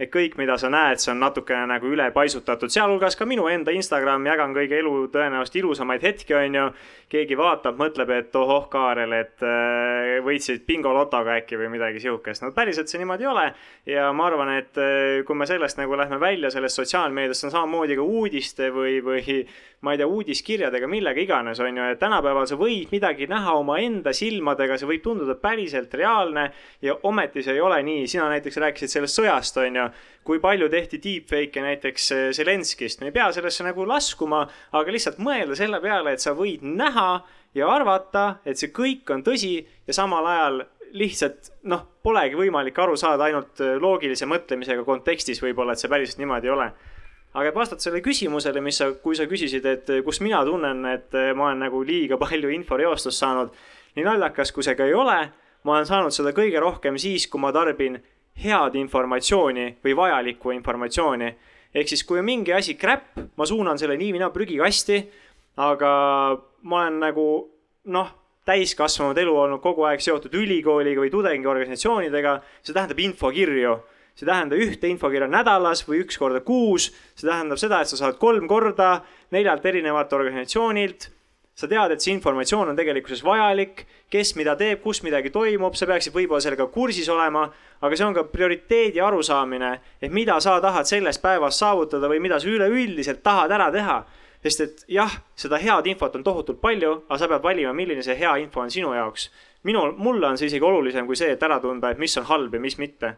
et kõik, mida sa näed, see on natukene nagu ülepaisutatud, sealhulgas ka minu enda Instagram, jagan kõige elu tõenäoliselt ilusamaid hetki, on ju. keegi vaatab, mõtleb, et ohoh, Kaarel, et äh, võitsid bingolotoga äkki või midagi sihukest. no päriselt see niimoodi ei ole. ja ma arvan, et äh, kui me sellest nagu lähme välja, sellest sotsiaalmeediast, on samamoodi ka uudiste või, või ma ei tea, uudiskirjadega, millega iganes, on ju, et tänapäeval sa võid midagi näha omaenda silmadega, see võib tunduda päriselt reaalne ja ometi see ei ole nii. sina näiteks rääkisid sellest sõjast, on ju kui palju tehti deepfake'e näiteks äh, Zelenskist, me ei pea sellesse nagu laskuma, aga lihtsalt mõelda selle peale, et sa võid näha ja arvata, et see kõik on tõsi ja samal ajal lihtsalt noh, polegi võimalik aru saada ainult äh, loogilise mõtlemisega kontekstis võib-olla, et see päriselt niimoodi ei ole. aga et vastata sellele küsimusele, mis sa, kui sa küsisid, et äh, kus mina tunnen, et ma olen nagu liiga palju inforeostust saanud, nii naljakas kui see ka ei ole, ma olen saanud seda kõige rohkem siis, kui ma tarbin head informatsiooni või vajalikku informatsiooni. ehk siis, kui on mingi asi crap, ma suunan selle nii või naa prügikasti, aga ma olen nagu noh, täiskasvanud elu olnud kogu aeg seotud ülikooliga või tudengiorganisatsioonidega, see tähendab infokirju see tähendab ühte infokirja nädalas või üks korda kuus, see tähendab seda, et sa saad kolm korda neljalt erinevalt organisatsioonilt sa tead, et see informatsioon on tegelikkuses vajalik, kes mida teeb, kus midagi toimub, sa peaksid võib-olla sellega kursis olema, aga see on ka prioriteedi arusaamine, et mida sa tahad selles päevas saavutada või mida sa üleüldiselt tahad ära teha. sest et jah, seda head infot on tohutult palju, aga sa pead valima, milline see hea info on sinu jaoks. minul, mulle on see isegi olulisem kui see, et ära tunda, et mis on halb ja mis mitte.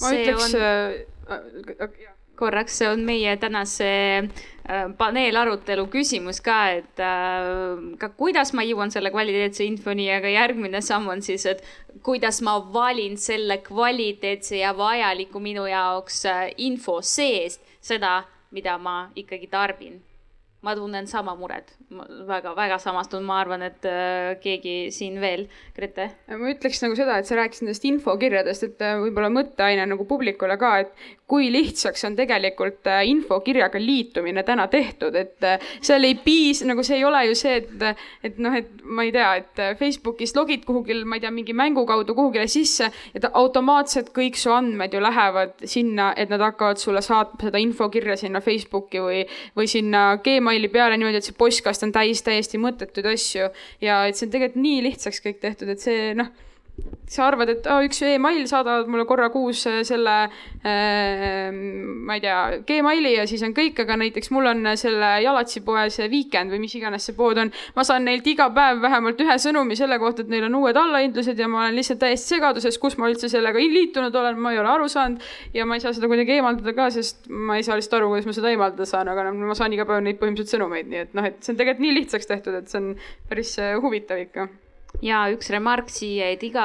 ma see ütleks on... äh, äh, korraks, see on meie tänase äh, paneelarutelu küsimus ka, et äh, ka kuidas ma jõuan selle kvaliteetse infoni, aga järgmine samm on siis, et kuidas ma valin selle kvaliteetse ja vajaliku minu jaoks äh, info seest seda, mida ma ikkagi tarbin ma tunnen sama muret, väga-väga samastun, ma arvan, et äh, keegi siin veel, Grete? ma ütleks nagu seda, et sa rääkisid nendest infokirjadest, et äh, võib-olla mõtteaine nagu publikule ka, et kui lihtsaks on tegelikult äh, infokirjaga liitumine täna tehtud, et seal ei piis-, nagu see ei ole ju see, et, et noh, et ma ei tea, et Facebookis logid kuhugil, ma ei tea, mingi mängu kaudu kuhugile sisse, et automaatselt kõik su andmed ju lähevad sinna, et nad hakkavad sulle saatma seda infokirja sinna Facebooki või, või sinna Gmaili emaili peale niimoodi, et see postkast on täis täiesti mõttetuid asju ja et see on tegelikult nii lihtsaks kõik tehtud, et see noh sa arvad, et oh, üks email saadavad mulle korra kuus äh, selle äh,, ma ei tea, Gmaili ja siis on kõik, aga näiteks mul on selle jalatsipoe see Weekend või mis iganes see pood on. ma saan neilt iga päev vähemalt ühe sõnumi selle kohta, et neil on uued allahindlused ja ma olen lihtsalt täiesti segaduses, kus ma üldse sellega liitunud olen, ma ei ole aru saanud. ja ma ei saa seda kuidagi eemaldada ka, sest ma ei saa lihtsalt aru, kuidas ma seda eemaldada saan, aga noh, ma saan iga päev neid põhimõtteliselt sõnumeid, nii et noh, et see on tegelikult nii lihtsaks tehtud, et see on päris äh, huvitav ikka ja üks remark siia, et iga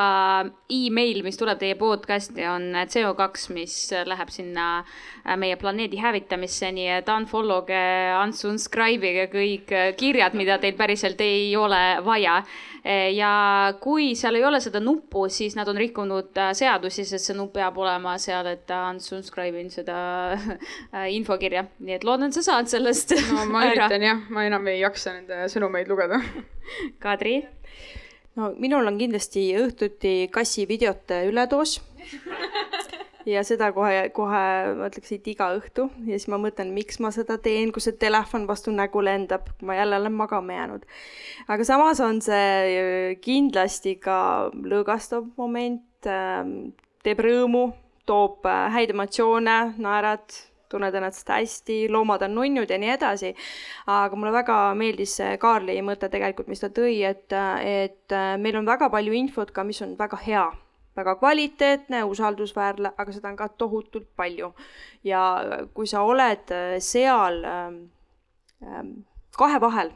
email, mis tuleb teie podcast'i, on CO2, mis läheb sinna äh, meie planeedi hävitamisse, nii et unfollow ge, unsubscribe ige kõik äh, kirjad, mida teil päriselt ei ole vaja. Äh, ja kui seal ei ole seda nuppu, siis nad on rikkunud seadusi, sest see nupp peab olema seal, et unsubscribe in seda infokirja, nii et loodan, sa saad sellest. no ma üritan jah, ma enam ei jaksa nende sõnumeid lugeda. Kadri no minul on kindlasti õhtuti kassivideote üledoos. Ja seda kohe, kohe ma ütleks, et iga õhtu. Ja siis ma mõtlen, miks ma seda teen, kui see telefon vastu nägu lendab, ma jälle olen magama jäänud. aga samas on see äh, kindlasti ka lõõgastav moment, ähm, teeb rõõmu, toob äh, häid emotsioone, naerad tunned ennast hästi, loomad on nunnud ja nii edasi. aga mulle väga meeldis see Kaarli mõte tegelikult, mis ta tõi, et, et meil on väga palju infot ka, mis on väga hea, väga kvaliteetne, usaldusväärne, aga seda on ka tohutult palju. ja kui sa oled seal ähm, ähm kahe vahel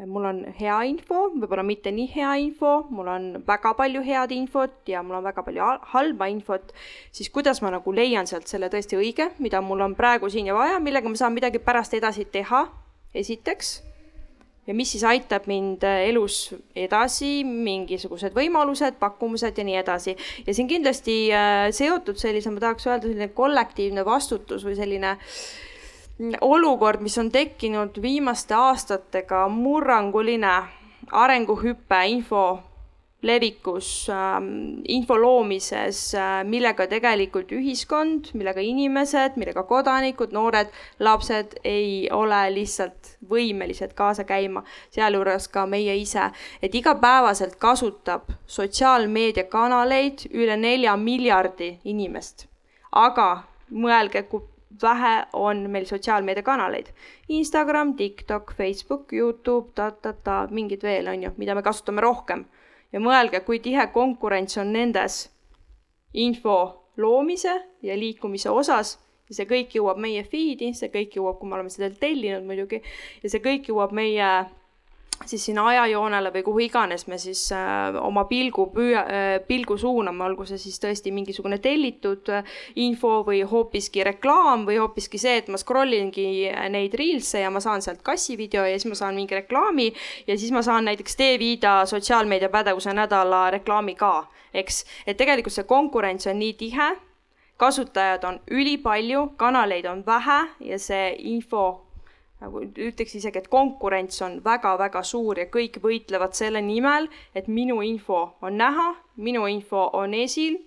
mul on hea info, võib-olla mitte nii hea info, mul on väga palju head infot ja mul on väga palju halba infot, siis kuidas ma nagu leian sealt selle tõesti õige, mida mul on praegu siin ja vaja, millega ma saan midagi pärast edasi teha, esiteks ja mis siis aitab mind elus edasi, mingisugused võimalused, pakkumused ja nii edasi. ja siin kindlasti äh, seotud sellise, ma tahaks öelda, selline kollektiivne vastutus või selline äh, olukord, mis on tekkinud viimaste aastatega, murranguline arenguhüpe info levikus äh,, info loomises äh,, millega tegelikult ühiskond, millega inimesed, millega kodanikud, noored, lapsed ei ole lihtsalt võimelised kaasa käima, sealjuures ka meie ise, et igapäevaselt kasutab sotsiaalmeediakanaleid üle nelja miljardi inimest. aga mõelge, kui vähe on meil sotsiaalmeediakanaleid. Instagram, TikTok, Facebook, Youtube ta,, ta-ta-ta, mingid veel, on ju, mida me kasutame rohkem. ja mõelge, kui tihe konkurents on nendes info loomise ja liikumise osas ja see kõik jõuab meie feed'i, see kõik jõuab, kui me oleme seda tellinud muidugi, ja see kõik jõuab meie siis sinna ajajoonele või kuhu iganes me siis äh, oma pilgu püüa äh,, pilgu suuname, olgu see siis tõesti mingisugune tellitud äh, info või hoopiski reklaam või hoopiski see, et ma scroll ingi äh, neid reels'e ja ma saan sealt kassivideo ja siis ma saan mingi reklaami ja siis ma saan näiteks T-Vida sotsiaalmeedia pädevuse nädala reklaami ka, eks. et tegelikult see konkurents on nii tihe, kasutajaid on ülipalju, kanaleid on vähe ja see info nagu ütleks isegi, et konkurents on väga-väga suur ja kõik võitlevad selle nimel, et minu info on näha, minu info on esil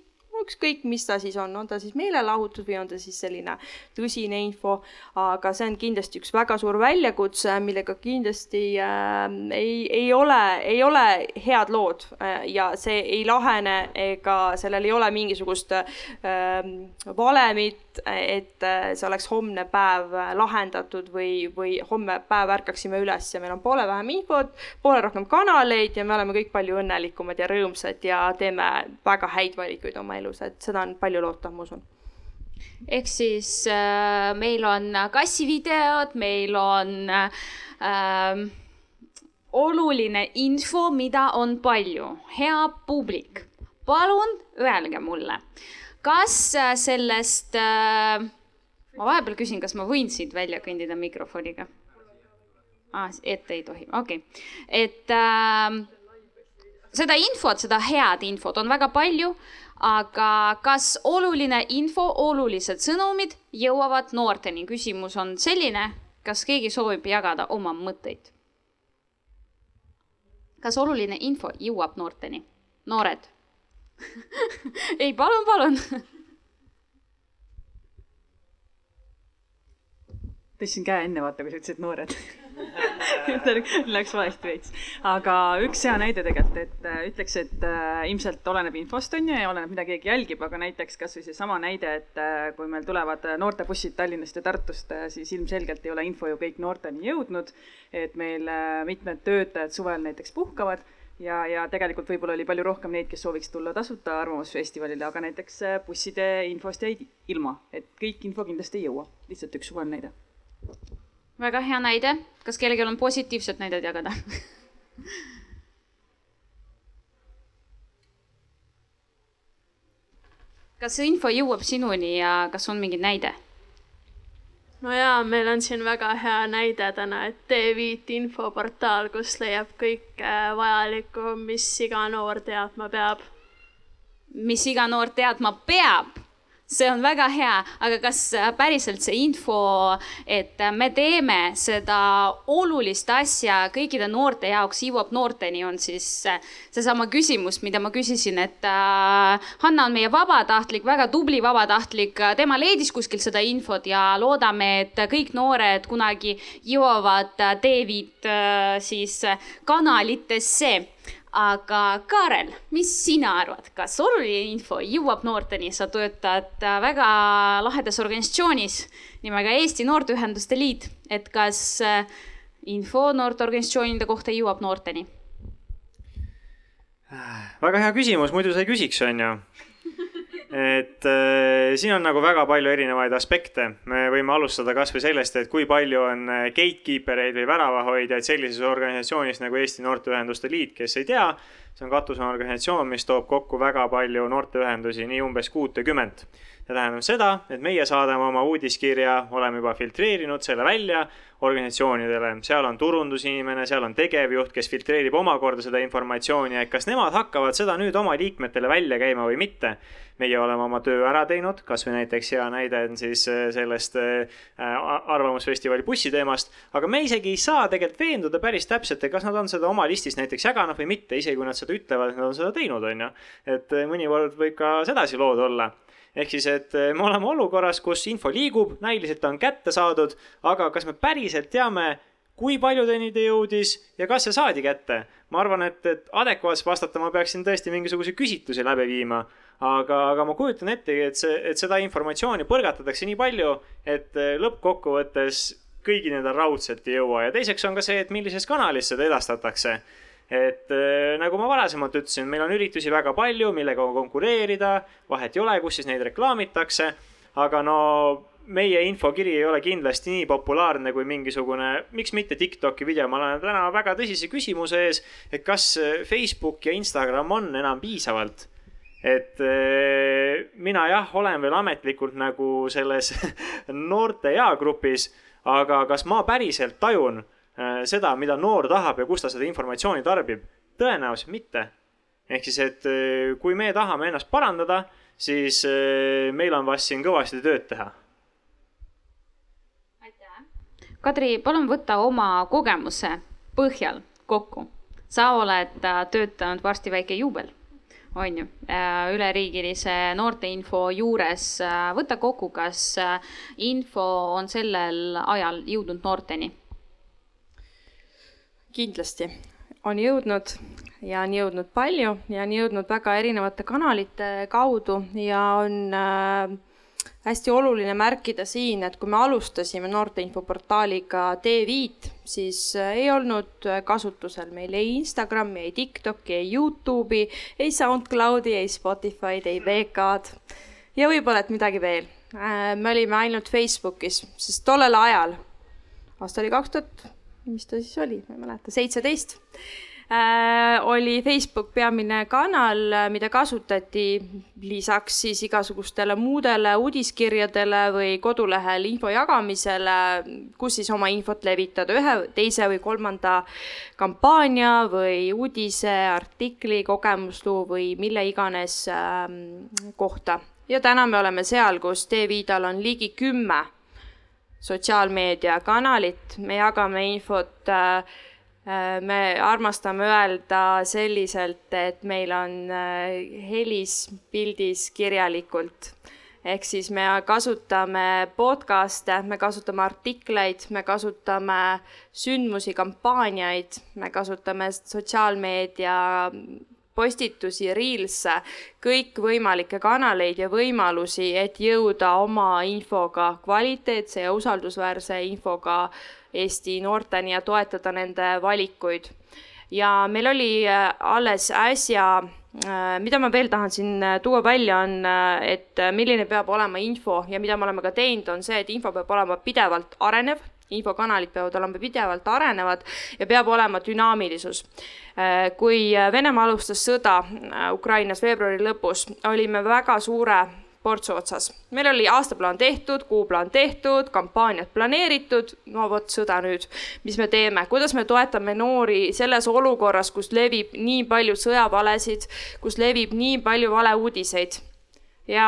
ükskõik, mis ta siis on, on ta siis meelelahutus või on ta siis selline tõsine info, aga see on kindlasti üks väga suur väljakutse, millega kindlasti äh, ei, ei ole, ei ole head lood äh, ja see ei lahene ega sellel ei ole mingisugust äh, valemit, et äh, see oleks homne päev lahendatud või, või homme päev ärkaksime üles ja meil on poole vähem infot, poole rohkem kanaleid ja me oleme kõik palju õnnelikumad ja rõõmsad ja teeme väga häid valikuid oma elus elus, et seda on palju loota, ma usun ehk siis äh, meil on kassivideod, meil on äh, oluline info, mida on palju, hea publik. palun öelge mulle, kas äh, sellest äh,, ma vahepeal küsin, kas ma võin siit välja kõndida mikrofoniga ah,? ette ei tohi, okei okay., et äh, seda infot, seda head infot on väga palju aga kas oluline info, olulised sõnumid jõuavad noorteni? küsimus on selline, kas keegi soovib jagada oma mõtteid? kas oluline info jõuab noorteni? noored ei, palun, palun tõstsin käe enne, vaata, kui sa ütlesid noored Läks valesti veits. aga üks hea näide tegelikult, et äh, ütleks, et äh, ilmselt oleneb infost, on ju, ja oleneb, mida keegi jälgib, aga näiteks kas või seesama näide, et äh, kui meil tulevad noortebussid Tallinnast ja Tartust, siis ilmselgelt ei ole info ju kõik noorteni jõudnud. et meil mitmed töötajad suvel näiteks puhkavad ja, ja tegelikult võib-olla oli palju rohkem neid, kes sooviks tulla tasuta Arvamusfestivalile, aga näiteks busside infost jäid ilma, et kõik info kindlasti ei jõua. lihtsalt üks suvaline näide väga hea näide, kas kellelgi on positiivset näidet jagada kas see info jõuab sinuni ja kas on mingi näide? no jaa, meil on siin väga hea näide täna, et T5 infoportaal, kus leiab kõike vajalikku, mis iga noor teadma peab. mis iga noor teadma peab? See on väga hea, aga kas äh, päriselt see info, et äh, me teeme seda olulist asja kõikide noorte jaoks, jõuab noorteni, on siis äh, seesama küsimus, mida ma küsisin, et Hanna on meie vabatahtlik, väga tubli vabatahtlik, tema leidis kuskilt seda infot ja loodame, et kõik noored kunagi jõuavad David siis kanalitesse aga Kaarel, mis sina arvad, kas oluline info jõuab noorteni, sa töötad äh, väga lahedas organisatsioonis nimega Eesti Noorteühenduste Liit, et kas äh, info noorteorganisatsioonide kohta jõuab noorteni? väga hea küsimus, muidu sa ei küsiks, on ju. Et äh, siin on nagu väga palju erinevaid aspekte. me võime alustada kasvõi sellest, et kui palju on äh, gatekeeper eid või väravahoidjaid sellises organisatsioonis nagu Eesti Noorteühenduste Liit, kes ei tea, see on katusorganisatsioon, mis toob kokku väga palju noorteühendusi, nii umbes kuutekümmet see tähendab seda, et meie saadame oma uudiskirja, oleme juba filtreerinud selle välja organisatsioonidele, seal on turundusinimene, seal on tegevjuht, kes filtreerib omakorda seda informatsiooni, et kas nemad hakkavad seda nüüd oma liikmetele välja käima või mitte. meie oleme oma töö ära teinud, kasvõi näiteks hea näide on siis äh, sellest äh, Arvamusfestivali bussiteemast, aga me isegi ei saa tegelikult veenduda päris täpselt, et kas nad on seda oma listis näiteks jaganud või mitte, isegi kui nad seda ütlevad, et nad on seda teinud, on ju. et äh, mõnikord võib ka sedasi lood olla ehk siis, et eh, me oleme olukorras, kus info liigub, näiliselt on kätte saadud, aga kas me päriselt teame, kui paljudeni ta jõudis ja kas see saadi kätte? ma arvan, et, et adekvaatselt vastata ma peaksin tõesti mingisuguse küsitlusi läbi viima. aga, aga ma kujutan ettegi, et see, et seda informatsiooni põrgatatakse nii palju, et eh, lõppkokkuvõttes kõigini ta raudselt ei jõua ja teiseks on ka see, et millises kanalis seda edastatakse et äh, nagu ma varasemalt ütlesin, meil on üritusi väga palju, millega konkureerida, vahet ei ole, kus siis neid reklaamitakse, aga no meie infokiri ei ole kindlasti nii populaarne kui mingisugune, miks mitte Tiktoki video, ma olen täna väga tõsise küsimuse ees, et kas äh, Facebook ja Instagram on enam piisavalt? Et äh, mina jah, olen veel ametlikult nagu selles noorte eagrupis, aga kas ma päriselt tajun seda, mida noor tahab ja kus ta seda informatsiooni tarbib? tõenäoliselt mitte. ehk siis, et äh, kui me tahame ennast parandada, siis äh, meil on vast siin kõvasti tööd teha. Kadri, palun võta oma kogemuse põhjal kokku. sa oled töötanud varsti väike juubel, on ju, üleriigilise noorteinfo juures. võta kokku, kas info on sellel ajal jõudnud noorteni kindlasti on jõudnud ja on jõudnud palju ja on jõudnud väga erinevate kanalite kaudu ja on äh, hästi oluline märkida siin, et kui me alustasime noorteinfoportaaliga T5, siis äh, ei olnud kasutusel meil ei Instagrami, ei TikToki, ei Youtube'i, ei SoundCloudi, ei Spotify'd, ei VK-d ja võib-olla, et midagi veel. Äh, me olime ainult Facebookis, sest tollel ajal, aasta oli kaks tuhat mis ta siis oli, ma ei mäleta, seitseteist. Äh,, oli Facebook peamine kanal, mida kasutati lisaks siis igasugustele muudele uudiskirjadele või kodulehel info jagamisele, kus siis oma infot levitada ühe, teise või kolmanda kampaania või uudise, artikli, kogemusloo või mille iganes äh, kohta. ja täna me oleme seal, kus T-Viidal on ligi kümme sotsiaalmeediakanalit, me jagame infot äh, äh, me armastame öelda selliselt, et meil on äh, helis, pildis, kirjalikult. ehk siis me kasutame podcast'e, me kasutame artikleid, me kasutame sündmusi, kampaaniaid, me kasutame sotsiaalmeedia postitusi, reels'e, kõikvõimalikke kanaleid ja võimalusi, et jõuda oma infoga, kvaliteetse ja usaldusväärse infoga Eesti noorteni ja toetada nende valikuid. ja meil oli äh, alles äsja äh, mida ma veel tahan siin äh, tuua välja, on, et milline peab olema info ja mida me oleme ka teinud, on see, et info peab olema pidevalt arenev infokanalid peavad olema pidevalt arenevad ja peab olema dünaamilisus. Äh, kui Venemaa alustas sõda äh, Ukrainas veebruari lõpus, olime väga suure portsu otsas. meil oli aastaplaan tehtud, kuuplaan tehtud, kampaaniad planeeritud, no vot sõda nüüd. mis me teeme, kuidas me toetame noori selles olukorras, kus levib nii palju sõjavalesid, kus levib nii palju valeuudiseid? ja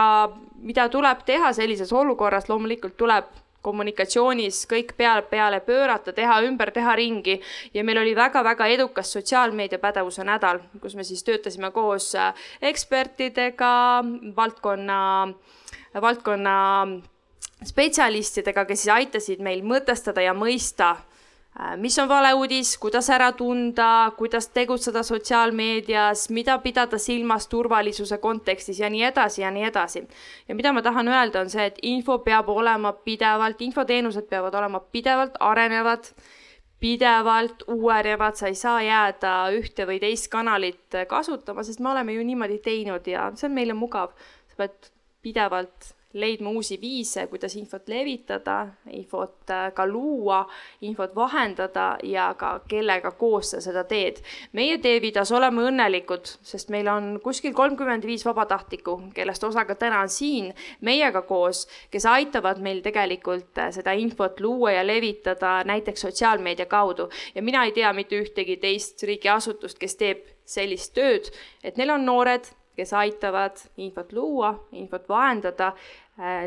mida tuleb teha sellises olukorras, loomulikult tuleb kommunikatsioonis kõik peale, peale pöörata, teha ümber, teha ringi. Ja meil oli väga-väga edukas sotsiaalmeediapädevuse nädal, kus me siis töötasime koos äh, ekspertidega, valdkonna, valdkonna spetsialistidega, kes siis aitasid meil mõtestada ja mõista mis on valeuudis, kuidas ära tunda, kuidas tegutseda sotsiaalmeedias, mida pidada silmas turvalisuse kontekstis? Ja nii edasi ja nii edasi. ja mida ma tahan öelda, on see, et info peab olema pidevalt, infoteenused peavad olema pidevalt arenevad, pidevalt uuenevad, sa ei saa jääda ühte või teist kanalit kasutama, sest me oleme ju niimoodi teinud ja see on meile mugav. sa pead pidevalt leidma uusi viise, kuidas infot levitada, infot äh, ka luua, infot vahendada ja ka kellega koos sa seda teed. meie Teevidas oleme õnnelikud, sest meil on kuskil kolmkümmend viis vabatahtlikku, kellest osa ka täna on siin meiega koos, kes aitavad meil tegelikult äh, seda infot luua ja levitada näiteks sotsiaalmeedia kaudu. ja mina ei tea mitte ühtegi teist riigiasutust, kes teeb sellist tööd, et neil on noored, kes aitavad infot luua, infot vahendada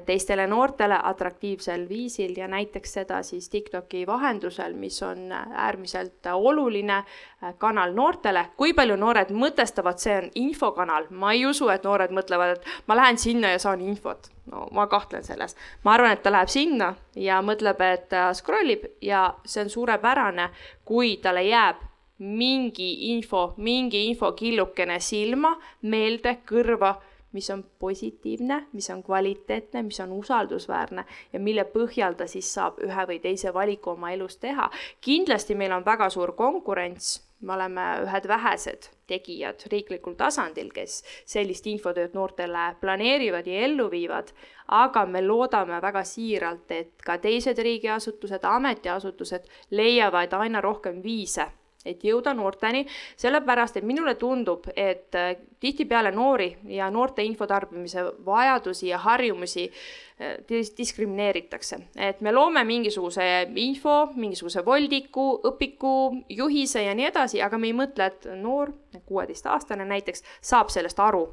teistele noortele atraktiivsel viisil ja näiteks seda siis TikToki vahendusel, mis on äärmiselt oluline äh, kanal noortele. kui palju noored mõtestavad, see on infokanal, ma ei usu, et noored mõtlevad, et ma lähen sinna ja saan infot. no ma kahtlen selles. ma arvan, et ta läheb sinna ja mõtleb, et ta scroll ib ja see on suurepärane, kui talle jääb mingi info, mingi infokillukene silma, meelde, kõrva, mis on positiivne, mis on kvaliteetne, mis on usaldusväärne ja mille põhjal ta siis saab ühe või teise valiku oma elus teha. kindlasti meil on väga suur konkurents, me oleme ühed vähesed tegijad riiklikul tasandil, kes sellist infotööd noortele planeerivad ja ellu viivad, aga me loodame väga siiralt, et ka teised riigiasutused, ametiasutused leiavad aina rohkem viise et jõuda noorteni, sellepärast et minule tundub, et äh, tihtipeale noori ja noorte infotarbimise vajadusi ja harjumusi äh, diskrimineeritakse. et me loome mingisuguse info, mingisuguse voldiku, õpiku, juhise ja nii edasi, aga me ei mõtle, et noor, kuueteistaastane näiteks, saab sellest aru.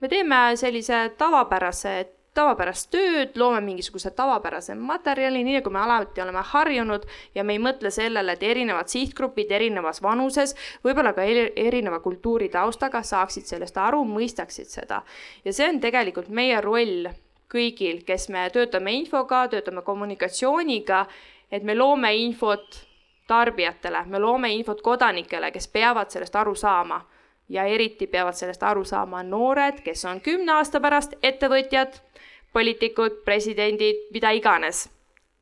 me teeme sellise tavapärase tavapärast tööd, loome mingisuguse tavapärase materjali, nii nagu me alati oleme harjunud ja me ei mõtle sellele, et erinevad sihtgrupid erinevas vanuses, võib-olla ka erineva kultuuritaustaga saaksid sellest aru, mõistaksid seda. ja see on tegelikult meie roll kõigil, kes me töötame infoga, töötame kommunikatsiooniga, et me loome infot tarbijatele, me loome infot kodanikele, kes peavad sellest aru saama ja eriti peavad sellest aru saama noored, kes on kümne aasta pärast ettevõtjad poliitikud, presidendid, mida iganes.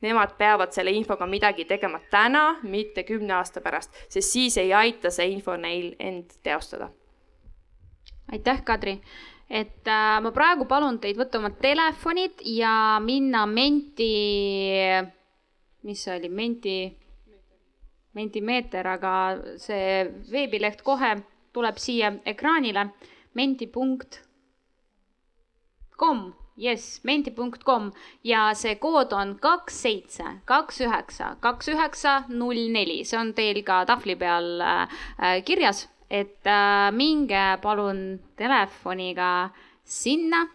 Nemad peavad selle infoga midagi tegema täna, mitte kümne aasta pärast, sest siis ei aita see info neil end teostada. aitäh, Kadri et äh, ma praegu palun teid võtta oma telefonid ja minna Menti, mis see oli, Menti, Mentimeeter, aga see veebileht kohe tuleb siia ekraanile, menti.com jess, menti.com ja see kood on kaks seitse, kaks üheksa, kaks üheksa, null neli, see on teil ka tahvli peal äh, kirjas, et äh, minge palun telefoniga sinna.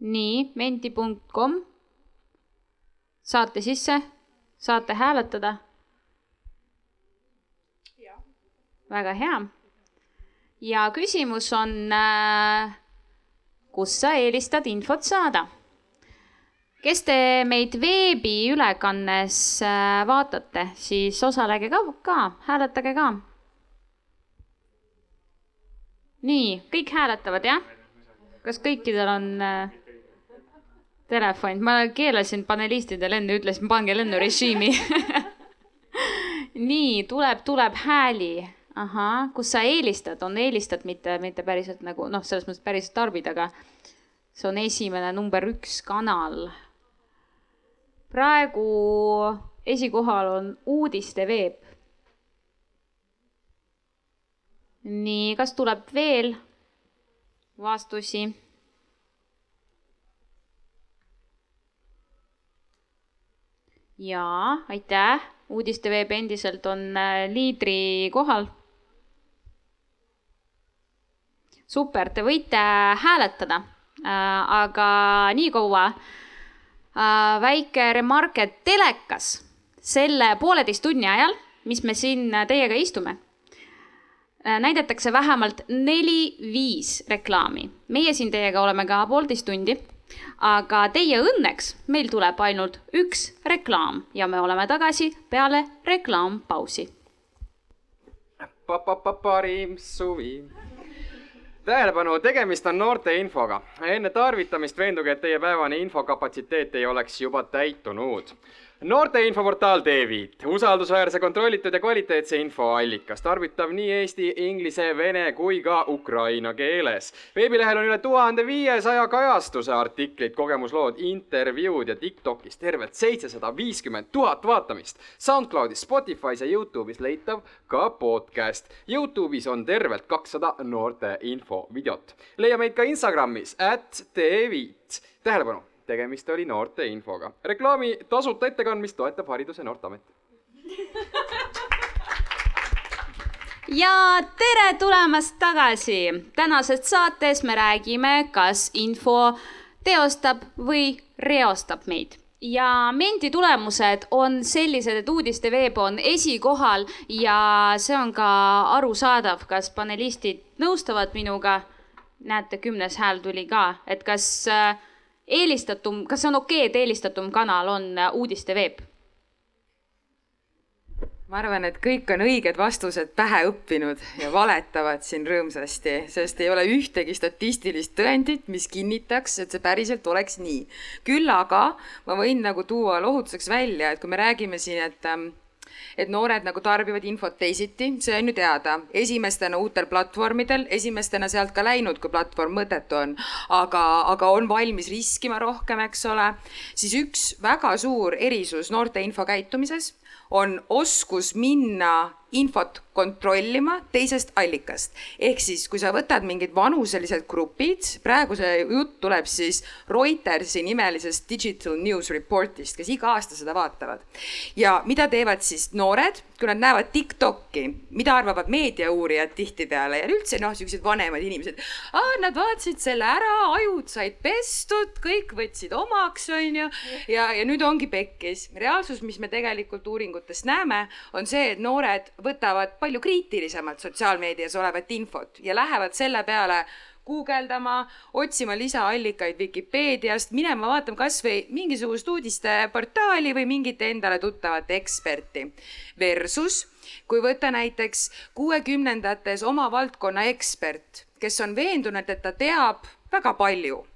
nii, menti.com, saate sisse, saate hääletada väga hea. ja küsimus on, äh, kus sa eelistad infot saada? kes te meid veebiülekannes äh, vaatate, siis osalege ka, ka, hääletage ka. nii, kõik hääletavad, jah? kas kõikidel on äh, telefon, ma keelasin panelistidele enne, ütlesin, pange lennurežiimi nii, tuleb, tuleb hääli ahah, kus sa eelistad, on eelistad, mitte, mitte päriselt nagu noh, selles mõttes päriselt tarbid, aga see on esimene number üks kanal. praegu esikohal on uudisteveeb. nii, kas tuleb veel vastusi? jaa, aitäh, uudisteveeb endiselt on äh, liidri kohal super, te võite hääletada, äh, aga nii kaua äh, väike remark, et telekas selle pooleteist tunni ajal, mis me siin teiega istume, äh, näidatakse vähemalt neli-viis reklaami. meie siin teiega oleme ka poolteist tundi, aga teie õnneks meil tuleb ainult üks reklaam ja me oleme tagasi peale reklaampausi. parim suvi tähelepanu, tegemist on noorte infoga. enne tarvitamist veenduge, et teie päevane infokapatsiteet ei oleks juba täitunud. Noorte infoportaal Teeviit, usaldusväärse, kontrollitud ja kvaliteetse info allikas, tarvitav nii eesti, inglise, vene kui ka ukraina keeles. veebilehel on üle tuhande viiesaja kajastuse artiklit, kogemuslood, intervjuud ja Tiktokis tervelt seitsesada viiskümmend tuhat vaatamist. SoundCloudis, Spotify's ja Youtube'is leitav ka podcast. Youtube'is on tervelt kakssada noorte infovideot. leia meid ka Instagramis, at Teeviit. tähelepanu tegemist oli noorte infoga. reklaami tasuta ettekandmist toetab Haridus- ja Noorteamet. ja tere tulemast tagasi. tänases saates me räägime, kas info teostab või reostab meid ja Menti tulemused on sellised, et uudisteveeb on esikohal ja see on ka arusaadav, kas panelistid nõustuvad minuga. näete, kümnes hääl tuli ka, et kas äh, eelistatum, kas on okei okay,, et eelistatum kanal on äh, uudisteveeb? ma arvan, et kõik on õiged vastused pähe õppinud ja valetavad siin rõõmsasti, sest ei ole ühtegi statistilist tõendit, mis kinnitaks, et see päriselt oleks nii. küll aga ma võin nagu tuua lohutuseks välja, et kui me räägime siin, et ähm, et noored nagu tarbivad infot teisiti, see on ju teada. esimestena uutel platvormidel, esimestena sealt ka läinud, kui platvorm mõttetu on, aga, aga on valmis riskima rohkem, eks ole. siis üks väga suur erisus noorte infokäitumises on oskus minna infot kontrollima teisest allikast. ehk siis, kui sa võtad mingid vanuselised grupid, praegu see jutt tuleb siis Reutersi nimelisest Digital News Reportist, kes iga aasta seda vaatavad. ja mida teevad siis noored, kui nad näevad Tiktoki, mida arvavad meediauurijad tihtipeale ja üldse noh, siuksed vanemad inimesed. Nad vaatasid selle ära, ajud said pestud, kõik võtsid omaks, onju. ja, ja nüüd ongi pekkis. reaalsus, mis me tegelikult uuringutest näeme, on see, et noored võtavad palju kriitilisemalt sotsiaalmeedias olevat infot ja lähevad selle peale guugeldama, otsima lisaallikaid Vikipeediast, minema vaatama kasvõi mingisugust uudisteportaali või mingit endale tuttavat eksperti. Versus kui võtta näiteks kuuekümnendates oma valdkonna ekspert, kes on veendunud, et ta teab väga palju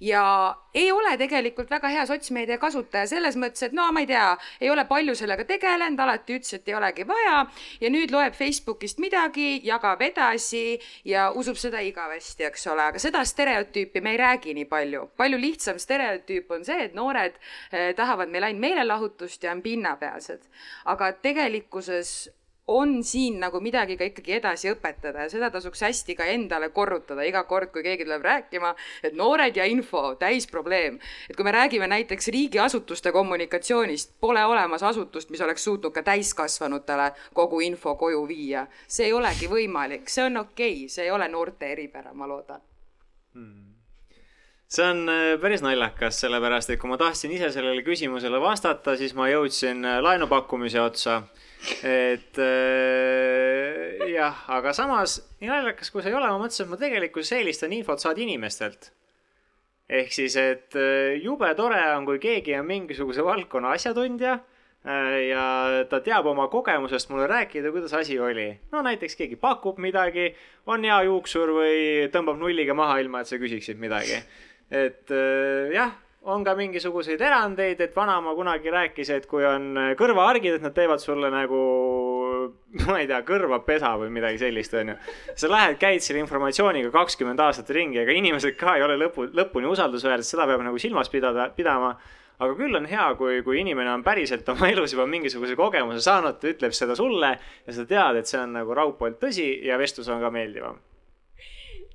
ja ei ole tegelikult väga hea sotsmeedia kasutaja selles mõttes, et no ma ei tea, ei ole palju sellega tegelenud, alati ütles, et ei olegi vaja ja nüüd loeb Facebookist midagi, jagab edasi ja usub seda igavesti, eks ole, aga seda stereotüüpi me ei räägi nii palju. palju lihtsam stereotüüp on see, et noored eh, tahavad meil ainult meelelahutust ja on pinnapealsed. aga tegelikkuses on siin nagu midagi ka ikkagi edasi õpetada ja seda tasuks hästi ka endale korrutada iga kord, kui keegi tuleb rääkima, et noored ja info, täisprobleem. et kui me räägime näiteks riigiasutuste kommunikatsioonist, pole olemas asutust, mis oleks suutnud ka täiskasvanutele kogu info koju viia. see ei olegi võimalik, see on okei okay,, see ei ole noorte eripära, ma loodan hmm see on äh, päris naljakas, sellepärast et kui ma tahtsin ise sellele küsimusele vastata, siis ma jõudsin äh, laenupakkumise otsa et äh, jah, aga samas nii naljakas kui see ei ole, ma mõtlesin, et ma tegelikkuses eelistan infot saada inimestelt. ehk siis, et äh, jube tore on, kui keegi on mingisuguse valdkonna asjatundja ja ta teab oma kogemusest mulle rääkida, kuidas asi oli. no näiteks keegi pakub midagi, on hea juuksur või tõmbab nulliga maha, ilma et sa küsiksid midagi. Et äh, jah on ka mingisuguseid erandeid, et vanaema kunagi rääkis, et kui on kõrvaargid, et nad teevad sulle nagu, ma ei tea, kõrvapesa või midagi sellist, onju. sa lähed, käid selle informatsiooniga kakskümmend aastat ringi, ega inimesed ka ei ole lõpu, lõpuni usaldusväärsed, seda peab nagu silmas pidada, pidama. aga küll on hea, kui, kui inimene on päriselt oma elus juba mingisuguse kogemuse saanud, ta ütleb seda sulle ja sa tead, et see on nagu raudpoolt tõsi ja vestlus on ka meeldivam.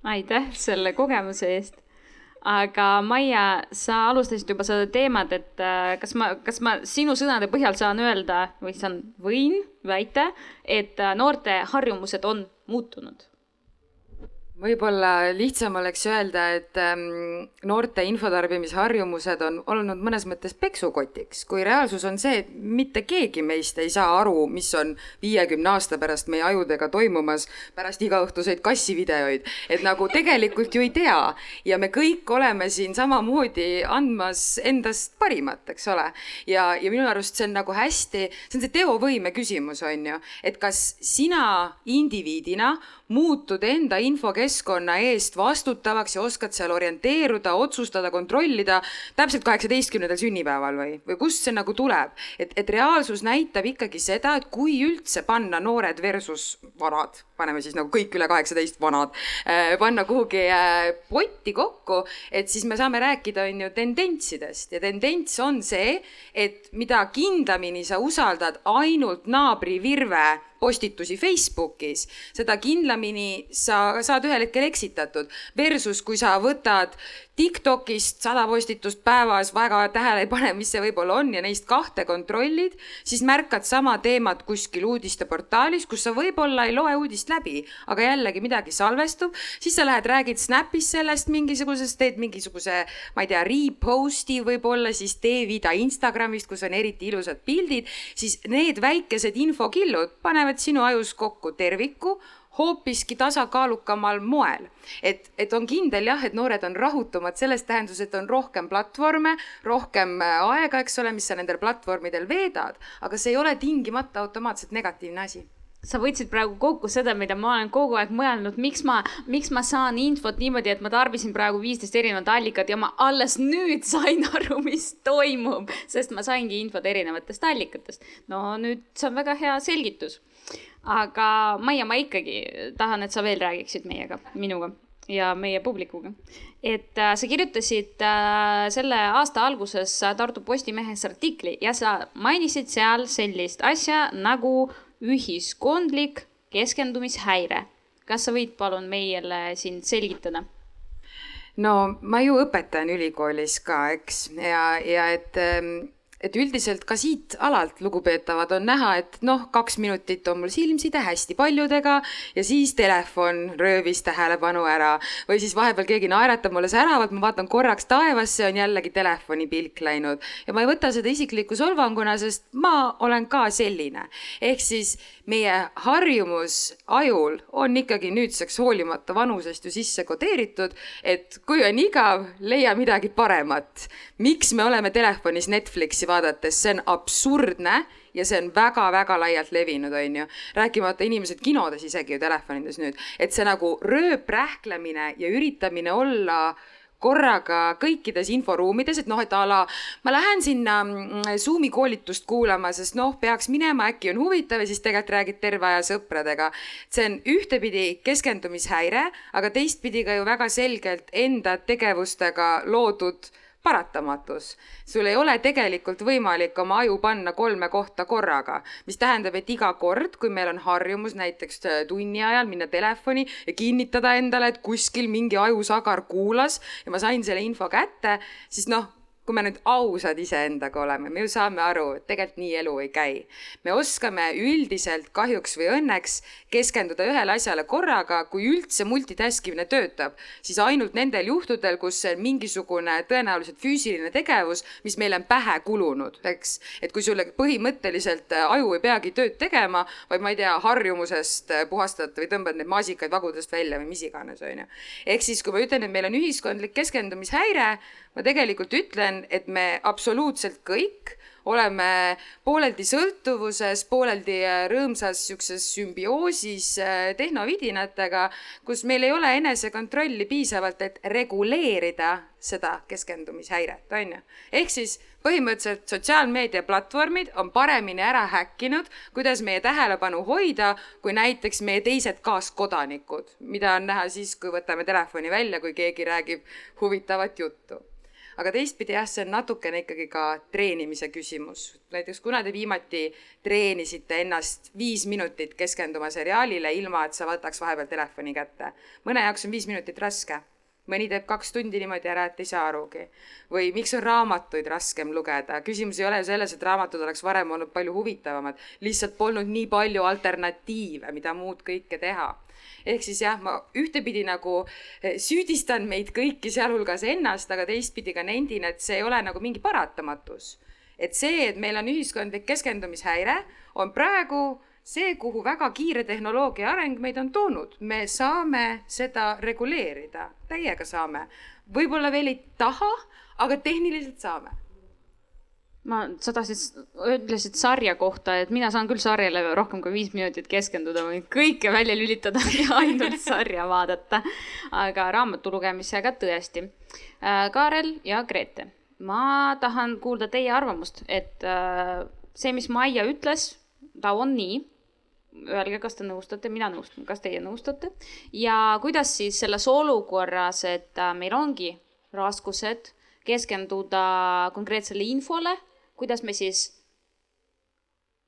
aitäh selle kogemuse eest aga Maia, sa alustasid juba seda teemat, et äh, kas ma, kas ma sinu sõnade põhjal saan öelda või saan, võin väita, et äh, noorte harjumused on muutunud? Võib-olla lihtsam oleks öelda, et ähm, noorte infotarbimisharjumused on olnud mõnes mõttes peksukotiks, kui reaalsus on see, et mitte keegi meist ei saa aru, mis on viiekümne aasta pärast meie ajudega toimumas pärast igaõhtuseid kassivideoid. et nagu tegelikult ju ei tea ja me kõik oleme siin samamoodi andmas endast parimat, eks ole. ja, ja minu arust see on nagu hästi, see on see teovõime küsimus, on ju, et kas sina indiviidina muutud enda digikeskkonna eest vastutavaks ja oskad seal orienteeruda, otsustada, kontrollida täpselt kaheksateistkümnendal sünnipäeval või, või kust see nagu tuleb? et, et reaalsus näitab ikkagi seda, et kui üldse panna noored versus vanad, paneme siis nagu kõik üle kaheksateist vanad, panna kuhugi potti kokku, et siis me saame rääkida, on ju, tendentsidest ja tendents on see, et mida kindlamini sa usaldad ainult naabri virve postitusi Facebookis, seda kindlamini sa saad ühel hetkel eksitatud. Versus kui sa võtad Tiktokist sada postitust päevas, väga tähele ei pane, mis see võib-olla on ja neist kahte kontrollid, siis märkad sama teemat kuskil uudisteportaalis, kus sa võib-olla ei loe uudist läbi, aga jällegi midagi salvestub, siis sa lähed, räägid Snapis sellest mingisugusest, teed mingisuguse, ma ei tea, repost'i võib-olla, siis tee vida Instagramist, kus on eriti ilusad pildid, siis need väikesed infokillud panevad sinu ajus kokku terviku hoopiski tasakaalukamal moel. et, et on kindel jah, et noored on rahutumad selles tähenduses, et on rohkem platvorme, rohkem äh, aega, eks ole, mis sa nendel platvormidel veedad, aga see ei ole tingimata automaatselt negatiivne asi sa võtsid praegu kokku seda, mida ma olen kogu aeg mõelnud, miks ma, miks ma saan infot niimoodi, et ma tarbisin praegu viisteist erinevat allikat ja ma alles nüüd sain aru, mis toimub, sest ma saingi infot erinevatest allikatest. no nüüd see on väga hea selgitus. Aga Maia, ma ikkagi tahan, et sa veel räägiksid meiega, minuga ja meie publikuga. et äh, sa kirjutasid äh, selle aasta alguses Tartu Postimehes artikli ja sa mainisid seal sellist asja nagu ühiskondlik keskendumishäire. kas sa võid palun meile siin selgitada? no ma ju õpetan ülikoolis ka, eks, ja, ja et ähm, et üldiselt ka siit alalt, lugupeetavad, on näha, et noh, kaks minutit on mul silmside hästi paljudega ja siis telefon röövis tähelepanu ära. või siis vahepeal keegi naeratab mulle säravalt, ma vaatan korraks taevasse, on jällegi telefoni pilk läinud. ja ma ei võta seda isikliku solvanguna, sest ma olen ka selline. ehk siis meie harjumus ajul on ikkagi nüüdseks hoolimata vanusest ju sisse kodeeritud, et kui on igav, leia midagi paremat. miks me oleme telefonis Netflixi vaadanud? vaadates, see on absurdne ja see on väga-väga laialt levinud, on ju. rääkimata inimesed kinodes isegi ju telefonides nüüd, et see nagu rööprähklemine ja üritamine olla korraga kõikides inforuumides, et noh, et a la ma lähen sinna mm, Zoomi koolitust kuulama, sest noh, peaks minema, äkki on huvitav ja siis tegelikult räägid terve aja sõpradega. see on ühtepidi keskendumishäire, aga teistpidi ka ju väga selgelt enda tegevustega loodud paratamatus. sul ei ole tegelikult võimalik oma aju panna kolme kohta korraga, mis tähendab, et iga kord, kui meil on harjumus näiteks äh, tunni ajal minna telefoni ja kinnitada endale, et kuskil mingi ajusagar kuulas ja ma sain selle info kätte, siis noh kui me nüüd ausad iseendaga oleme, me ju saame aru, et tegelikult nii elu ei käi. me oskame üldiselt kahjuks või õnneks keskenduda ühele asjale korraga, kui üldse multitask imine töötab, siis ainult nendel juhtudel, kus mingisugune tõenäoliselt füüsiline tegevus, mis meile on pähe kulunud, eks. et kui sulle põhimõtteliselt äh, aju ei peagi tööd tegema, vaid ma ei tea, harjumusest äh, puhastad või tõmbad neid maasikaid vagudest välja või mis iganes, on ju. ehk siis, kui ma ütlen, et meil on ühiskondlik keskendumishäire, ma tegelikult ütlen, et me absoluutselt kõik oleme pooleldi sõltuvuses, pooleldi äh, rõõmsas siukses sümbioosis äh, tehnovidinatega, kus meil ei ole enesekontrolli piisavalt, et reguleerida seda keskendumishäiret, on ju. ehk siis põhimõtteliselt sotsiaalmeedia platvormid on paremini ära häkkinud, kuidas meie tähelepanu hoida, kui näiteks meie teised kaaskodanikud, mida on näha siis, kui võtame telefoni välja, kui keegi räägib huvitavat juttu aga teistpidi jah, see on natukene ikkagi ka treenimise küsimus. näiteks kuna te viimati treenisite ennast viis minutit keskenduma seriaalile, ilma et sa võtaks vahepeal telefoni kätte. mõne jaoks on viis minutit raske mõni teeb kaks tundi niimoodi ära, et ei saa arugi. või miks on raamatuid raskem lugeda, küsimus ei ole ju selles, et raamatud oleks varem olnud palju huvitavamad, lihtsalt polnud nii palju alternatiive, mida muud kõike teha ehk siis jah, ma ühtepidi nagu eh, süüdistan meid kõiki, sealhulgas ennast, aga teistpidi ka nendin, et see ei ole nagu mingi paratamatus. et see, et meil on ühiskondlik keskendumishäire, on praegu see, kuhu väga kiire tehnoloogia areng meid on toonud. me saame seda reguleerida, täiega saame. võib-olla veel ei taha, aga tehniliselt saame ma, sa tahtsid, ütlesid sarja kohta, et mina saan küll sarjale rohkem kui viis minutit keskenduda, võin kõike välja lülitada ja ainult sarja vaadata. aga raamatu lugemisega tõesti. Äh, Kaarel ja Grete, ma tahan kuulda teie arvamust, et äh, see, mis Maia ütles, ta on nii öelge, kas te nõustute, mina nõustun, kas teie nõustute ja kuidas siis selles olukorras, et äh, meil ongi raskused keskenduda konkreetsele infole kuidas me siis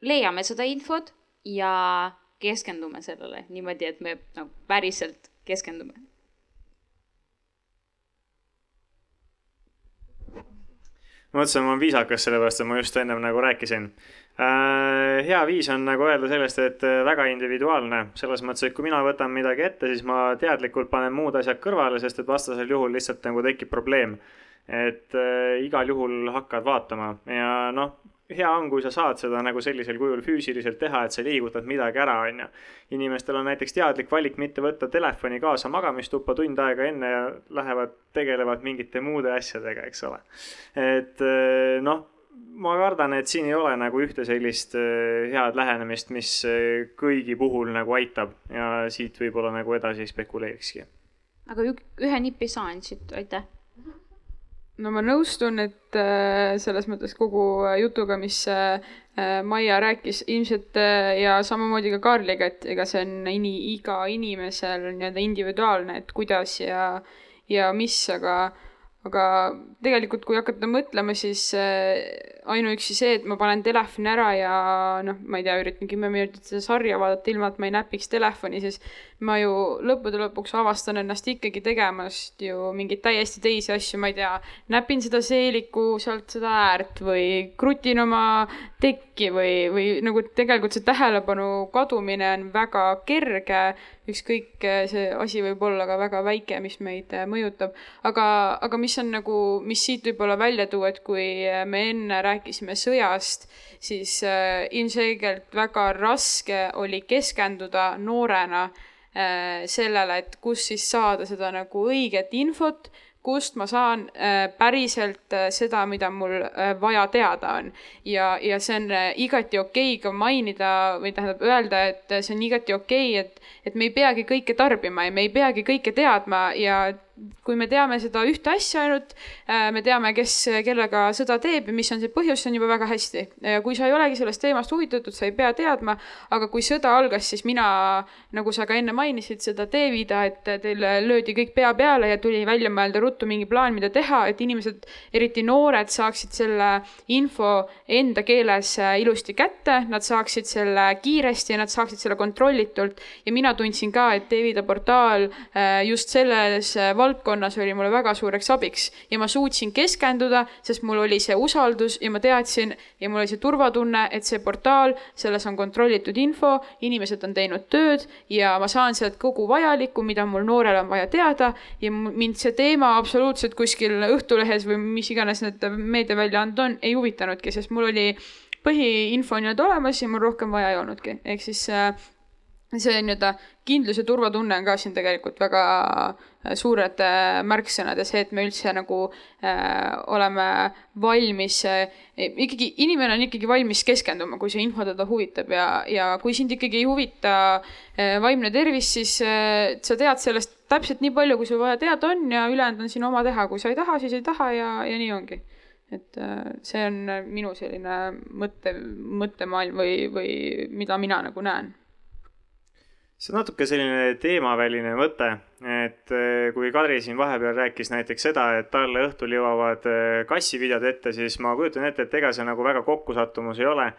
leiame seda infot ja keskendume sellele niimoodi, et me nagu päriselt keskendume. Ma mõtlesin, ma olen viisakas, sellepärast et ma just ennem nagu rääkisin. Äh,. hea viis on nagu öelda sellest, et äh, väga individuaalne, selles mõttes, et kui mina võtan midagi ette, siis ma teadlikult panen muud asjad kõrvale, sest et vastasel juhul lihtsalt nagu tekib probleem. Et äh, igal juhul hakkad vaatama. Ja noh, hea on, kui sa saad seda nagu sellisel kujul füüsiliselt teha, et sa liigutad midagi ära, on ju. inimestel on näiteks teadlik valik mitte võtta telefoni kaasa magamistuppa tund aega enne ja lähevad, tegelevad mingite muude asjadega, eks ole. et äh, noh, ma kardan, et siin ei ole nagu ühte sellist äh, head lähenemist, mis äh, kõigi puhul nagu aitab ja siit võib-olla nagu edasi spekuleerikski. aga ühe nipi saan siit, aitäh no ma nõustun, et äh, selles mõttes kogu äh, jutuga, mis äh, Maia rääkis ilmselt ja samamoodi ka Kaarliga, et ega see on ini, iga inimesel nii-öelda individuaalne, et kuidas ja, ja mis, aga aga tegelikult, kui hakata mõtlema, siis äh, ainuüksi see, et ma panen telefoni ära ja noh, ma ei tea, üritan kümme minutit seda sarja vaadata, ilma et ma ei näpiks telefoni, siis ma ju lõppude lõpuks avastan ennast ikkagi tegemast ju mingeid täiesti teisi asju, ma ei tea, näpin seda seeliku sealt seda äärt või krutin oma tekki või, või nagu tegelikult see tähelepanu kadumine on väga kerge ükskõik, see asi võib olla ka väga väike, mis meid äh, mõjutab. aga, aga mis on nagu, mis siit võib-olla välja tuua, et kui äh, me enne rääkisime sõjast, siis äh, ilmselgelt väga raske oli keskenduda noorena äh, sellele, et kus siis saada seda nagu õiget infot kust ma saan äh, päriselt äh, seda, mida mul äh, vaja teada on. ja, ja see on igati okei okay ka mainida või tähendab öelda, et see on igati okei okay,, et, et me ei peagi kõike tarbima ja me ei peagi kõike teadma ja kui me teame seda ühte asja ainult, äh, me teame, kes kellega sõda teeb ja mis on see põhjus, see on juba väga hästi. kui sa ei olegi sellest teemast huvitatud, sa ei pea teadma, aga kui sõda algas, siis mina, nagu sa ka enne mainisid, seda T-Vida, et teil löödi kõik pea peale ja tuli välja mõelda ruttu mingi plaan, mida teha, et inimesed, eriti noored, saaksid selle info enda keeles äh, ilusti kätte, nad saaksid selle kiiresti ja nad saaksid selle kontrollitult. ja mina tundsin ka, et T-Vida portaal äh, just selles valdkonnas valdkonnas oli mulle väga suureks abiks ja ma suutsin keskenduda, sest mul oli see usaldus ja ma teadsin ja mul oli see turvatunne, et see portaal, selles on kontrollitud info, inimesed on teinud tööd ja ma saan sealt kogu vajalikku, mida mul noorel on vaja teada ja mind see teema absoluutselt kuskil Õhtulehes või mis iganes need meediaväljaanded on, ei huvitanudki, sest mul oli põhiinfo nii-öelda olemas ja mul rohkem vaja ei olnudki, ehk siis äh, see nii-öelda kindlus ja turvatunne on ka siin tegelikult väga äh, suured äh, märksõnad ja see, et me üldse nagu äh, oleme valmis äh,, ikkagi inimene on ikkagi valmis keskenduma, kui see info teda huvitab ja, ja kui sind ikkagi ei huvita äh, vaimne tervis, siis äh, sa tead sellest täpselt nii palju, kui sul vaja teada on ja ülejäänud on sinu oma teha, kui sa ei taha, siis ei taha ja, ja nii ongi. Et äh, see on minu selline mõtte, mõttemaailm või, või mida mina nagu näen see on natuke selline teemaväline mõte, et eh, kui Kadri siin vahepeal rääkis näiteks seda, et talle õhtul jõuavad eh, kassivideod ette, siis ma kujutan ette, et ega see nagu väga kokkusattumus ei ole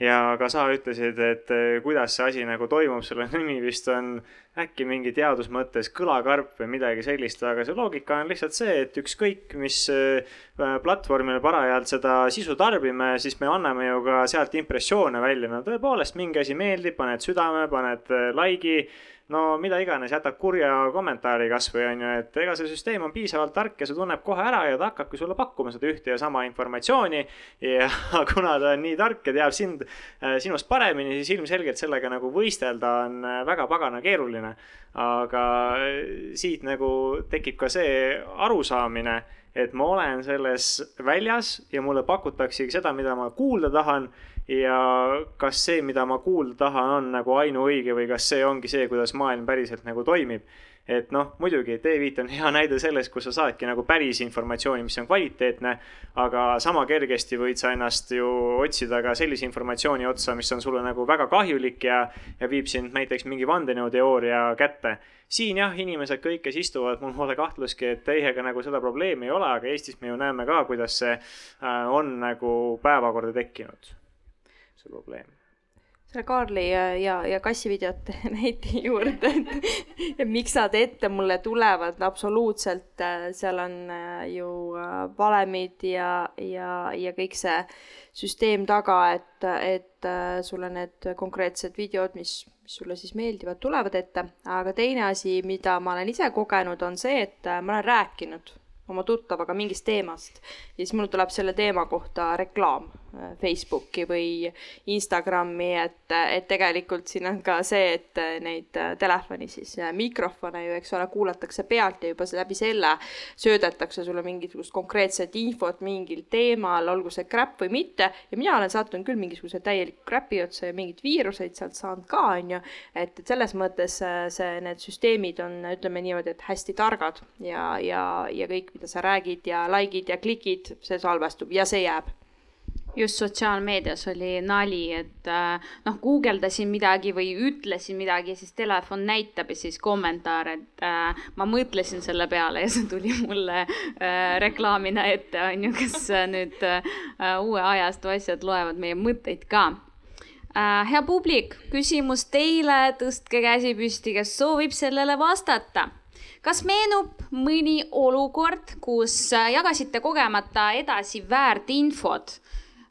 ja ka sa ütlesid, et eh, kuidas see asi nagu toimub, selle nimi vist on äkki mingi teadus mõttes kõlakarp või midagi sellist, aga see loogika on lihtsalt see, et ükskõik, mis eh, platvormil parajalt seda sisu tarbime, siis me anname ju ka sealt impressioone välja, no tõepoolest mingi asi meeldib, paned südame, paned eh, like'i no mida iganes, jätad kurja kommentaari kasvõi on ju, et ega see süsteem on piisavalt tark ja see tunneb kohe ära ja ta hakkabki sulle pakkuma seda ühte ja sama informatsiooni. ja kuna ta on nii tark ja teab sind, äh, sinust paremini, siis ilmselgelt sellega nagu võistelda on äh, väga pagana keeruline. aga äh, siit nagu tekib ka see arusaamine et ma olen selles väljas ja mulle pakutaksegi seda, mida ma kuulda tahan ja kas see, mida ma kuulda tahan, on nagu ainuõige või kas see ongi see, kuidas maailm päriselt nagu toimib. et noh, muidugi D5 on hea näide sellest, kus sa saadki nagu päris informatsiooni, mis on kvaliteetne, aga sama kergesti võid sa ennast ju otsida ka sellise informatsiooni otsa, mis on sulle nagu väga kahjulik ja, ja viib sind näiteks mingi vandenõuteooria kätte siin jah, inimesed kõik, kes istuvad, mul pole kahtlustki, et teiega nagu seda probleemi ei ole, aga Eestis me ju näeme ka, kuidas see äh, on nagu päevakorda tekkinud see probleem. selle Kaarli ja, ja, ja kassivideote näite juurde, et miks nad ette mulle tulevad, absoluutselt, äh, seal on äh, ju äh, valemid ja, ja, ja kõik see süsteem taga, et, et sulle need konkreetsed videod, mis, mis sulle siis meeldivad, tulevad ette. aga teine asi, mida ma olen ise kogenud, on see, et ma olen rääkinud oma tuttavaga mingist teemast ja siis mul tuleb selle teema kohta reklaam Facebooki või Instagrami, et, et tegelikult siin on ka see, et neid äh, telefoni siis äh, mikrofone ju, eks ole, kuulatakse pealt ja juba läbi selle söödetakse sulle mingisugust konkreetset infot mingil teemal, olgu see crap või mitte, ja mina olen sattunud küll mingisuguse täieliku crap'i otsa ja mingeid viiruseid sealt saanud ka, on ju, et, et selles mõttes see, need süsteemid on, ütleme niimoodi, et hästi targad ja, ja, ja kõik, mida sa räägid ja like'id ja klikid, see salvestub ja see jääb just sotsiaalmeedias oli nali, et äh, noh, guugeldasin midagi või ütlesin midagi, siis telefon näitab ja siis kommentaar, et äh, ma mõtlesin selle peale ja see tuli mulle äh, reklaamina ette, on ju, kes äh, nüüd äh, uue ajastu asjad loevad meie mõtteid ka äh,. hea publik, küsimus teile, tõstke käsi püsti, kes soovib sellele vastata kas meenub mõni olukord, kus äh, jagasite kogemata edasi väärinfot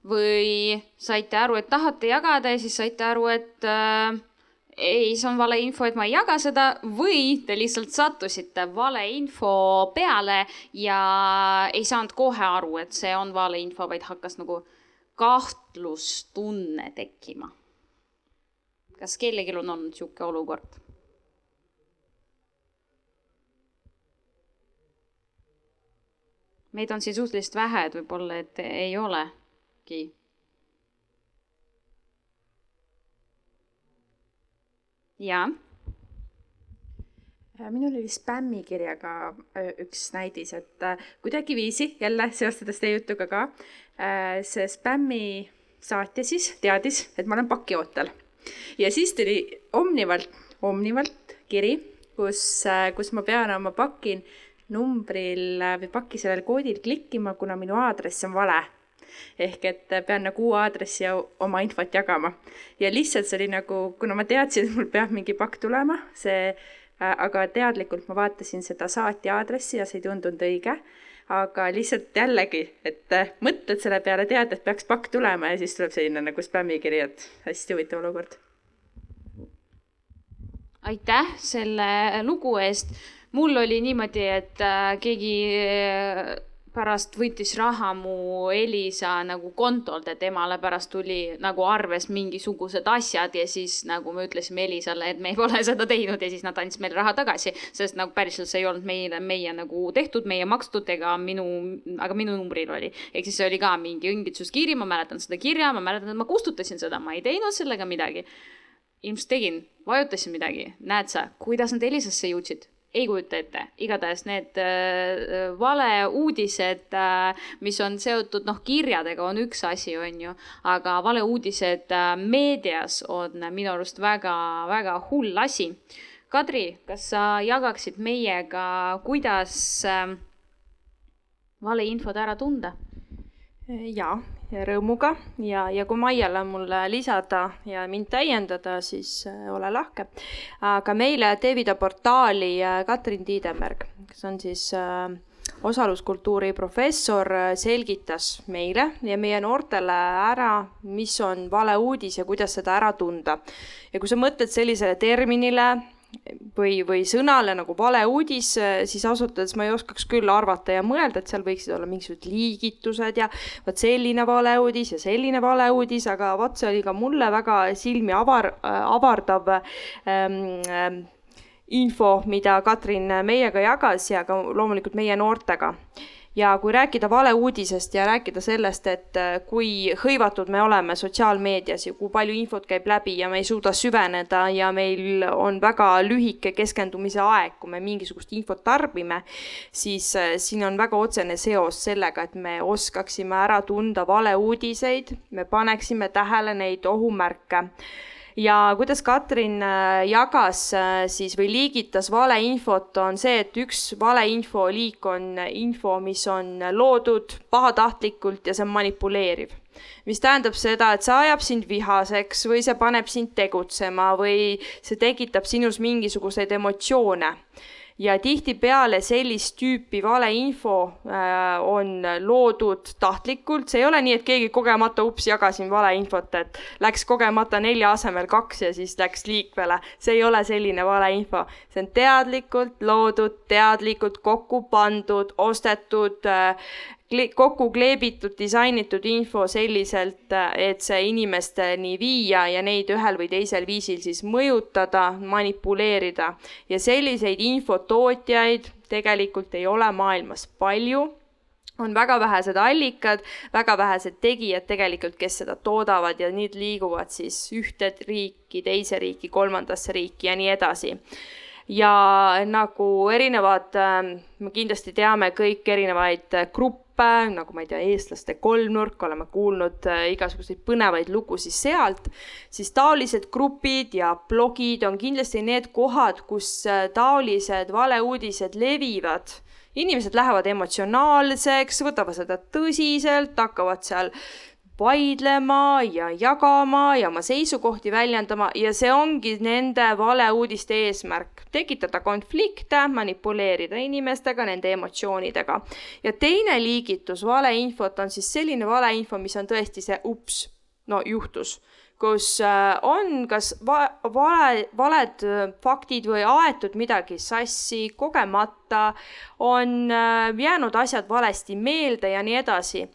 või saite aru, et tahate jagada ja siis saite aru, et äh, ei, see on valeinfo, et ma ei jaga seda või te lihtsalt sattusite valeinfo peale ja ei saanud kohe aru, et see on valeinfo, vaid hakkas nagu kahtlustunne tekkima. kas kellelgi on olnud niisugune olukord? meid on siin suhteliselt vähe, et võib-olla, et ei olegi. jaa. Äh, minul oli spämmikirjaga äh, üks näidis, et äh, kuidagiviisi jälle seostades teie jutuga ka, see spämmi saatja siis teadis, et ma olen pakiootel. ja siis tuli Omnivalt, Omnivalt kiri, kus, kus ma pean oma pakin numbril või paki sellel koodil klikkima, kuna minu aadress on vale. Ehk et pean nagu uue aadressi ja oma infot jagama. ja lihtsalt see oli nagu, kuna ma teadsin, et mul peab mingi pakk tulema, see äh,, aga teadlikult ma vaatasin seda saatja aadressi ja see ei tundunud õige aga lihtsalt jällegi, et äh, mõtled selle peale, tead, et peaks pakk tulema ja siis tuleb selline nagu spämmikiri, et hästi huvitav olukord. aitäh selle lugu eest mul oli niimoodi, et äh, keegi äh, pärast võttis raha mu Elisa nagu kontolt, et emale pärast tuli nagu arves mingisugused asjad ja siis nagu me ütlesime Elisale, et me pole seda teinud ja siis nad andsid meile raha tagasi, sest nagu päriselt see ei olnud meile, meie nagu tehtud, meie makstud ega minu, aga minu numbril oli. ehk siis see oli ka mingi õngitsuskiri, ma mäletan seda kirja, ma mäletan, et ma kustutasin seda, ma ei teinud sellega midagi. ilmselt tegin, vajutasin midagi, näed sa, kuidas nad Elisasse jõudsid ei kujuta ette, igatahes need äh, valeuudised äh,, mis on seotud noh, kirjadega on üks asi, on ju, aga valeuudised äh, meedias on minu arust väga-väga hull asi. Kadri, kas sa jagaksid meiega, kuidas äh, valeinfot ära tunda? jaa, ja rõõmuga ja, ja kui Maial on mulle lisada ja mind täiendada, siis äh, ole lahke. aga meile Tevida portaali äh, Katrin Tiidenberg, kes on siis äh, osaluskultuuri professor, selgitas meile ja meie noortele ära, mis on valeuudis ja kuidas seda ära tunda. ja kui sa mõtled sellisele terminile või, või sõnale nagu valeuudis, siis ausalt öeldes ma ei oskaks küll arvata ja mõelda, et seal võiksid olla mingisugused liigitused ja vot selline valeuudis ja selline valeuudis, aga vot see oli ka mulle väga silmi avar, avardav ähm, ähm, info, mida Katrin meiega jagas ja ka loomulikult meie noortega ja kui rääkida valeuudisest ja rääkida sellest, et äh, kui hõivatud me oleme sotsiaalmeedias ja kui palju infot käib läbi ja me ei suuda süveneda ja meil on väga lühike keskendumise aeg, kui me mingisugust infot tarbime, siis äh, siin on väga otsene seos sellega, et me oskaksime ära tunda valeuudiseid, me paneksime tähele neid ohumärke ja kuidas Katrin äh, jagas äh, siis või liigitas valeinfot, on see, et üks valeinfo liik on info, mis on loodud pahatahtlikult ja see on manipuleeriv. Mis tähendab seda, et see ajab sind vihaseks või see paneb sind tegutsema või see tekitab sinus mingisuguseid emotsioone ja tihtipeale sellist tüüpi valeinfo äh, on loodud tahtlikult, see ei ole nii, et keegi kogemata ups, jagasin valeinfot, et läks kogemata nelja asemel kaks ja siis läks liikvele. see ei ole selline valeinfo, see on teadlikult loodud, teadlikult kokku pandud, ostetud äh, kokku kleebitud, disainitud info selliselt, et see inimesteni viia ja neid ühel või teisel viisil siis mõjutada, manipuleerida. ja selliseid infotootjaid tegelikult ei ole maailmas palju on väga vähesed allikad, väga vähesed tegijad tegelikult, kes seda toodavad ja need liiguvad siis ühte riiki, teise riiki, kolmandasse riiki ja nii edasi ja nagu erinevad, me kindlasti teame kõik erinevaid gruppe, nagu ma ei tea, eestlaste kolmnurk, oleme kuulnud äh, igasuguseid põnevaid lugusid sealt, siis taolised grupid ja blogid on kindlasti need kohad, kus äh, taolised valeuudised levivad. Inimesed lähevad emotsionaalseks, võtavad seda tõsiselt, hakkavad seal vaidlema ja jagama ja oma seisukohti väljendama ja see ongi nende valeuudiste eesmärk, tekitada konflikte, manipuleerida inimestega, nende emotsioonidega. ja teine liigitus valeinfot on siis selline valeinfo, mis on tõesti see ups, no juhtus kus äh, on kas va vale, valed äh, faktid või aetud midagi sassi, kogemata, on äh, jäänud asjad valesti meelde ja nii edasi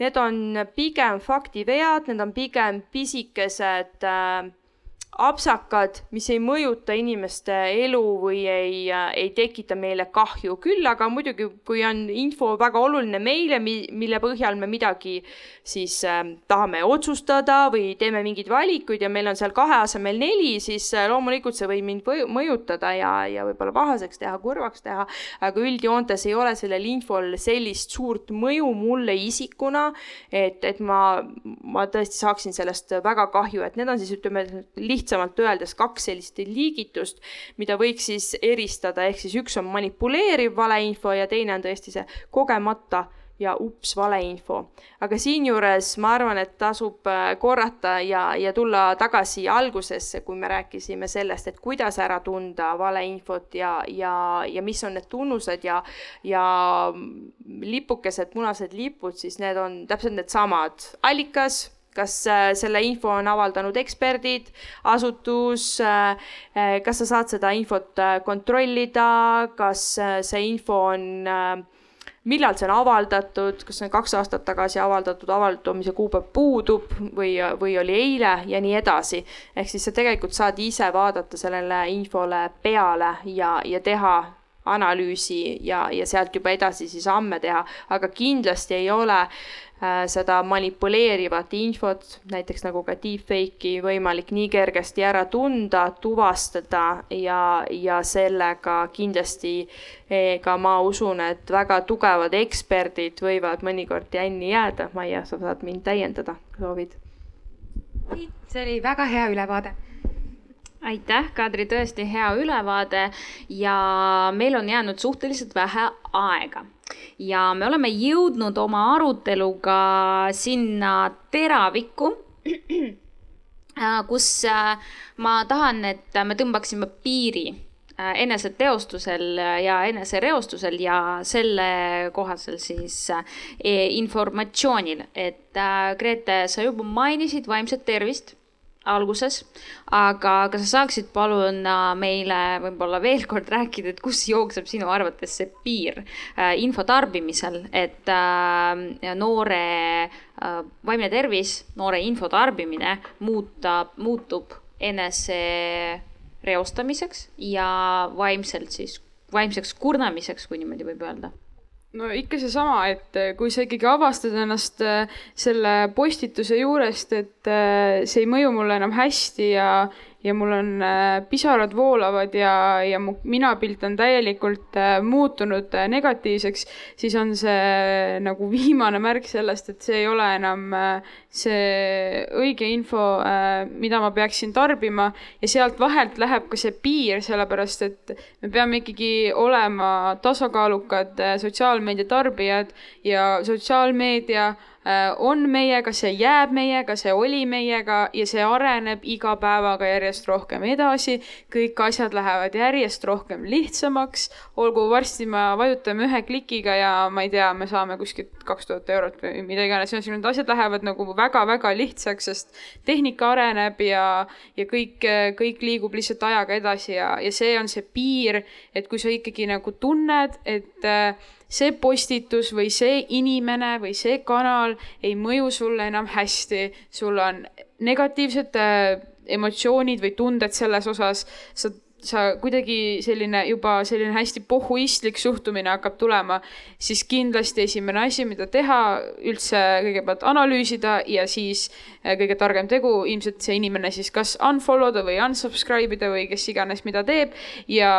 Need on pigem faktivead, need on pigem pisikesed äh, apsakad, mis ei mõjuta inimeste elu või ei, ei tekita meile kahju. küll aga muidugi, kui on info väga oluline meile, mille põhjal me midagi siis äh, tahame otsustada või teeme mingeid valikuid ja meil on seal kahe asemel neli, siis äh, loomulikult see võib mind mõjutada ja, ja võib-olla pahaseks teha, kurvaks teha. aga üldjoontes ei ole sellel infol sellist suurt mõju mulle isikuna, et, et ma, ma tõesti saaksin sellest väga kahju, et need on siis ütleme lihtsalt lihtsamalt öeldes kaks sellist liigitust, mida võiks siis eristada, ehk siis üks on manipuleeriv valeinfo ja teine on tõesti see kogemata ja ups, valeinfo. aga siinjuures ma arvan, et tasub äh, korrata ja, ja tulla tagasi algusesse, kui me rääkisime sellest, et kuidas ära tunda valeinfot ja, ja, ja mis on need tunnused ja, ja lipukesed, punased lipud, siis need on täpselt needsamad. allikas kas äh, selle info on avaldanud eksperdid, asutus, äh, äh, kas sa saad seda infot kontrollida, kas see info on, millal see on avaldatud, kas see on kaks aastat tagasi avaldatud, avaldamise kuupäev puudub või, või oli eile ja nii edasi. ehk siis sa tegelikult saad ise vaadata sellele infole peale ja, ja teha analüüsi ja, ja sealt juba edasi siis samme teha, aga kindlasti ei ole äh, seda manipuleerivat infot, näiteks nagu ka deepfake'i võimalik nii kergesti ära tunda, tuvastada ja, ja sellega kindlasti eh, ka ma usun, et väga tugevad eksperdid võivad mõnikord jänni jääda. Maia, sa saad mind täiendada, soovid? see oli väga hea ülevaade aitäh, Kadri, tõesti hea ülevaade ja meil on jäänud suhteliselt vähe aega ja me oleme jõudnud oma aruteluga sinna teravikku, kus äh, ma tahan, et me tõmbaksime piiri äh, eneseteostusel ja enesereostusel ja selle kohasel siis äh, informatsioonil, et Grete, sa juba mainisid vaimset tervist alguses, aga kas sa saaksid palun äh, meile võib-olla veel kord rääkida, et kus jookseb sinu arvates see piir äh, info tarbimisel, et äh, noore vaimne tervis, noore info tarbimine muutab, muutub enese reostamiseks ja vaimselt siis, vaimseks kurnamiseks, kui niimoodi võib öelda no ikka seesama, et äh, kui sa ikkagi avastad ennast äh, selle postituse juurest, et äh, see ei mõju mulle enam hästi ja, ja mul on äh, pisarad voolavad ja, ja mu minapilt on täielikult äh, muutunud äh, negatiivseks, siis on see nagu viimane märk sellest, et see ei ole enam see õige info, mida ma peaksin tarbima ja sealt vahelt läheb ka see piir, sellepärast et me peame ikkagi olema tasakaalukad sotsiaalmeedia tarbijad ja sotsiaalmeedia on meiega, see jääb meiega, see oli meiega ja see areneb iga päevaga järjest rohkem edasi. kõik asjad lähevad järjest rohkem lihtsamaks, olgu varsti me vajutame ühe klikiga ja ma ei tea, me saame kuskilt kaks tuhat eurot või mida iganes, ühesõnaga need asjad lähevad nagu väga-väga lihtsaks, sest tehnika areneb ja, ja kõik, kõik liigub lihtsalt ajaga edasi ja, ja see on see piir, et kui sa ikkagi nagu tunned, et see postitus või see inimene või see kanal ei mõju sulle enam hästi, sul on negatiivsed äh, emotsioonid või tunded selles osas, sa sa kuidagi selline juba selline hästi pohhuistlik suhtumine hakkab tulema, siis kindlasti esimene asi, mida teha, üldse kõigepealt analüüsida ja siis äh, kõige targem tegu, ilmselt see inimene siis kas unfollow da või unsubscribe ida või kes iganes, mida teeb. ja,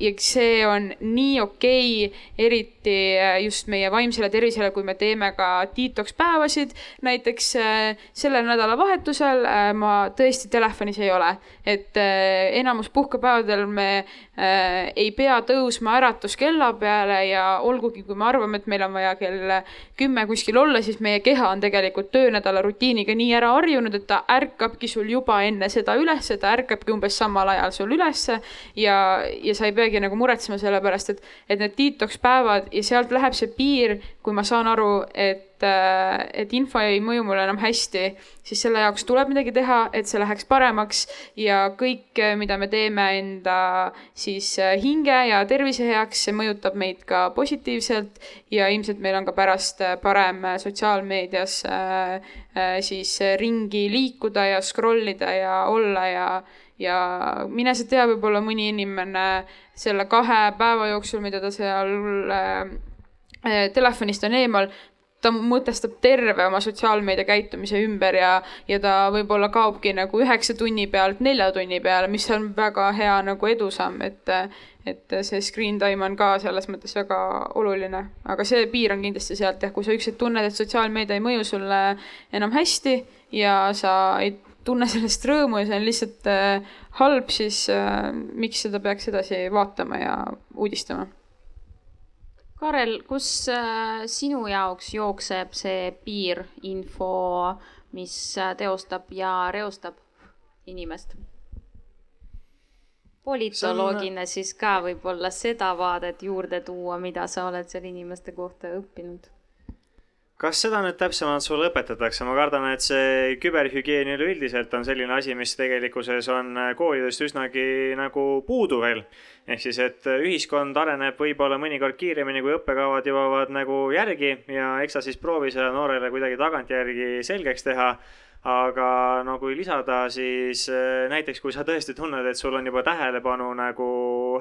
ja see on nii okei okay,, eriti äh, just meie vaimsele tervisele, kui me teeme ka detox päevasid. näiteks äh, sellel nädalavahetusel ma tõesti telefonis ei ole, et enamus puhkepäeva päevadel me äh, ei pea tõusma äratuskella peale ja olgugi, kui me arvame, et meil on vaja kell kümme kuskil olla, siis meie keha on tegelikult töönädala rutiiniga nii ära harjunud, et ta ärkabki sul juba enne seda üles, ta ärkabki umbes samal ajal sul ülesse ja, ja sa ei peagi nagu muretsema selle pärast, et, et need detox päevad ja sealt läheb see piir, kui ma saan aru, et Äh, et info ei mõju mulle enam hästi, siis selle jaoks tuleb midagi teha, et see läheks paremaks ja kõik, mida me teeme enda siis äh, hinge ja tervise heaks, see mõjutab meid ka positiivselt ja ilmselt meil on ka pärast äh, parem sotsiaalmeedias siis ringi liikuda ja scroll ida ja olla ja ja mine sa tea, võib-olla mõni inimene selle kahe päeva jooksul, mida ta seal äh, telefonist on eemal, ta mõtestab terve oma sotsiaalmeedia käitumise ümber ja, ja ta võib-olla kaobki nagu üheksa tunni pealt nelja tunni peale, mis on väga hea nagu edusamm, et, et see screen time on ka selles mõttes väga oluline. aga see piir on kindlasti sealt jah, kui sa ükskord tunned, et sotsiaalmeedia ei mõju sulle enam hästi ja sa ei tunne sellest rõõmu ja see on lihtsalt äh, halb, siis äh, miks seda peaks edasi vaatama ja uudistama Karel, kus äh, sinu jaoks jookseb see piir info, mis äh, teostab ja reostab inimest? politoloogina on... siis ka võib-olla seda vaadet juurde tuua, mida sa oled seal inimeste kohta õppinud kas seda nüüd täpsemalt sulle õpetatakse, ma kardan, et see küberhügieen üleüldiselt on selline asi, mis tegelikkuses on koolidest üsnagi nagu puudu veel. ehk siis, et ühiskond areneb võib-olla mõnikord kiiremini, kui õppekavad jõuavad nagu järgi ja eks sa siis proovi seda noorele kuidagi tagantjärgi selgeks teha aga no kui lisada, siis näiteks kui sa tõesti tunned, et sul on juba tähelepanu nagu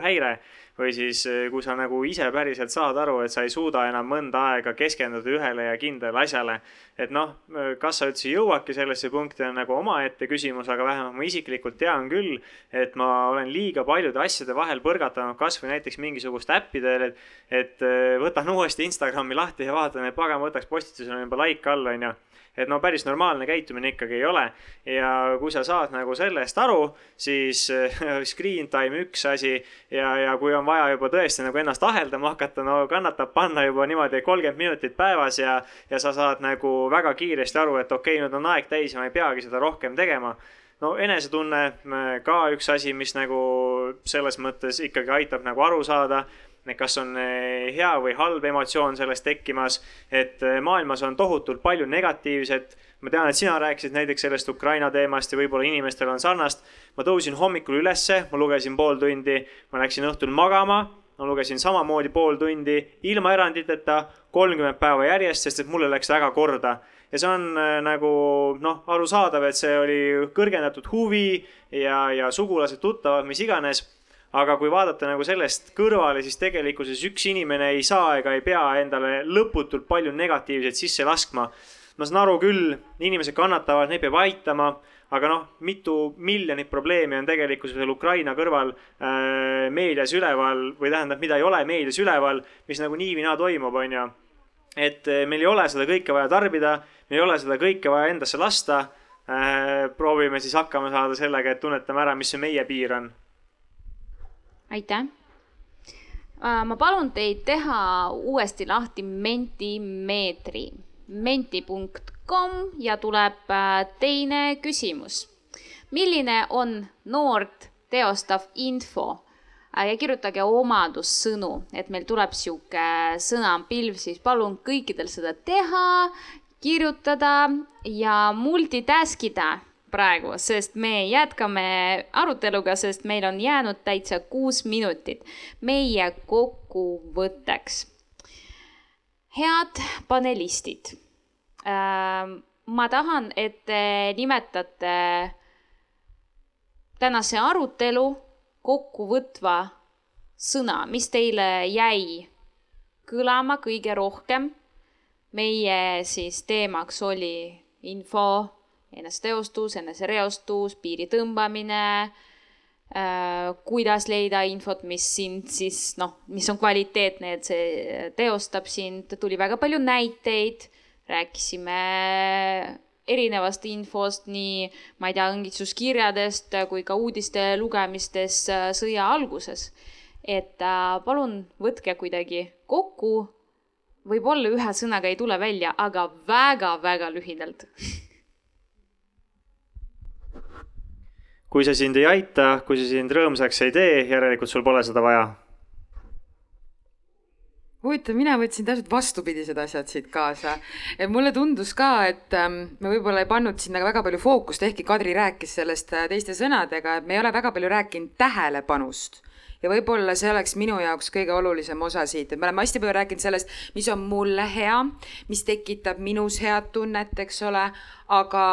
häire või siis eh, kui sa nagu ise päriselt saad aru, et sa ei suuda enam mõnda aega keskenduda ühele ja kindlale asjale. et noh, kas sa üldse jõuadki sellesse punkti, on nagu omaette küsimus, aga vähemalt ma isiklikult tean küll, et ma olen liiga paljude asjade vahel põrgatanud kasvõi näiteks mingisugust äppidel, et, et eh, võtan uuesti Instagrami lahti ja vaatan, et pagan, võtaks postitusele juba like all, onju et no päris normaalne käitumine ikkagi ei ole. ja kui sa saad nagu sellest aru, siis screen time üks asi ja, ja kui on vaja juba tõesti nagu ennast aheldama hakata, no kannatab panna juba niimoodi kolmkümmend minutit päevas ja, ja sa saad nagu väga kiiresti aru, et okei okay,, nüüd on aeg täis ja ma ei peagi seda rohkem tegema no enesetunne ka üks asi, mis nagu selles mõttes ikkagi aitab nagu aru saada kas on eh, hea või halb emotsioon sellest tekkimas, et eh, maailmas on tohutult palju negatiivset. ma tean, et sina rääkisid näiteks sellest Ukraina teemast ja võib-olla inimestel on sarnast. ma tõusin hommikul ülesse, ma lugesin pool tundi, ma läksin õhtul magama, ma lugesin samamoodi pool tundi ilma eranditeta, kolmkümmend päeva järjest, sest et mulle läks väga korda ja see on äh, nagu noh, arusaadav, et see oli kõrgendatud huvi ja, ja sugulased, tuttavad, mis iganes aga kui vaadata nagu sellest kõrvale, siis tegelikkuses üks inimene ei saa ega ei pea endale lõputult palju negatiivset sisse laskma. ma saan aru küll, inimesed kannatavad, neid peab aitama, aga noh, mitu miljonit probleemi on tegelikkuses veel Ukraina kõrval äh, meedias üleval või tähendab, mida ei ole meedias üleval, mis nagu nii või naa toimub, on ju. et äh, meil ei ole seda kõike vaja tarbida, meil ei ole seda kõike vaja endasse lasta äh,. proovime siis hakkama saada sellega, et tunnetame ära, mis see meie piir on aitäh. Äh, ma palun teid teha uuesti lahti Mentimeetri, menti.com ja tuleb äh, teine küsimus. milline on noort teostav info? Äh, ja kirjutage omadussõnu, et meil tuleb sihuke sõnapilv, siis palun kõikidel seda teha, kirjutada ja multitask ida praegu, sest me jätkame aruteluga, sest meil on jäänud täitsa kuus minutit meie kokkuvõtteks. head panelistid, ähm, ma tahan, et te nimetate tänase arutelu kokkuvõtva sõna, mis teile jäi kõlama kõige rohkem. meie siis teemaks oli info eneseteostus, enesereostus, piiri tõmbamine äh,, kuidas leida infot, mis sind siis noh, mis on kvaliteetne, et see teostab sind, tuli väga palju näiteid, rääkisime erinevast infost, nii ma ei tea, õngitsuskirjadest kui ka uudiste lugemistes äh, sõja alguses. et äh, palun võtke kuidagi kokku, võib-olla ühe sõnaga ei tule välja, aga väga-väga lühidalt kui see sind ei aita, kui see sind rõõmsaks ei tee, järelikult sul pole seda vaja. huvitav, mina võtsin täpselt vastupidised asjad siit kaasa. et mulle tundus ka, et ähm, me võib-olla ei pannud sinna väga palju fookust, ehkki Kadri rääkis sellest äh, teiste sõnadega, et me ei ole väga palju rääkinud tähelepanust ja võib-olla see oleks minu jaoks kõige olulisem osa siit, et me oleme hästi palju rääkinud sellest, mis on mulle hea, mis tekitab minus head tunnet, eks ole, aga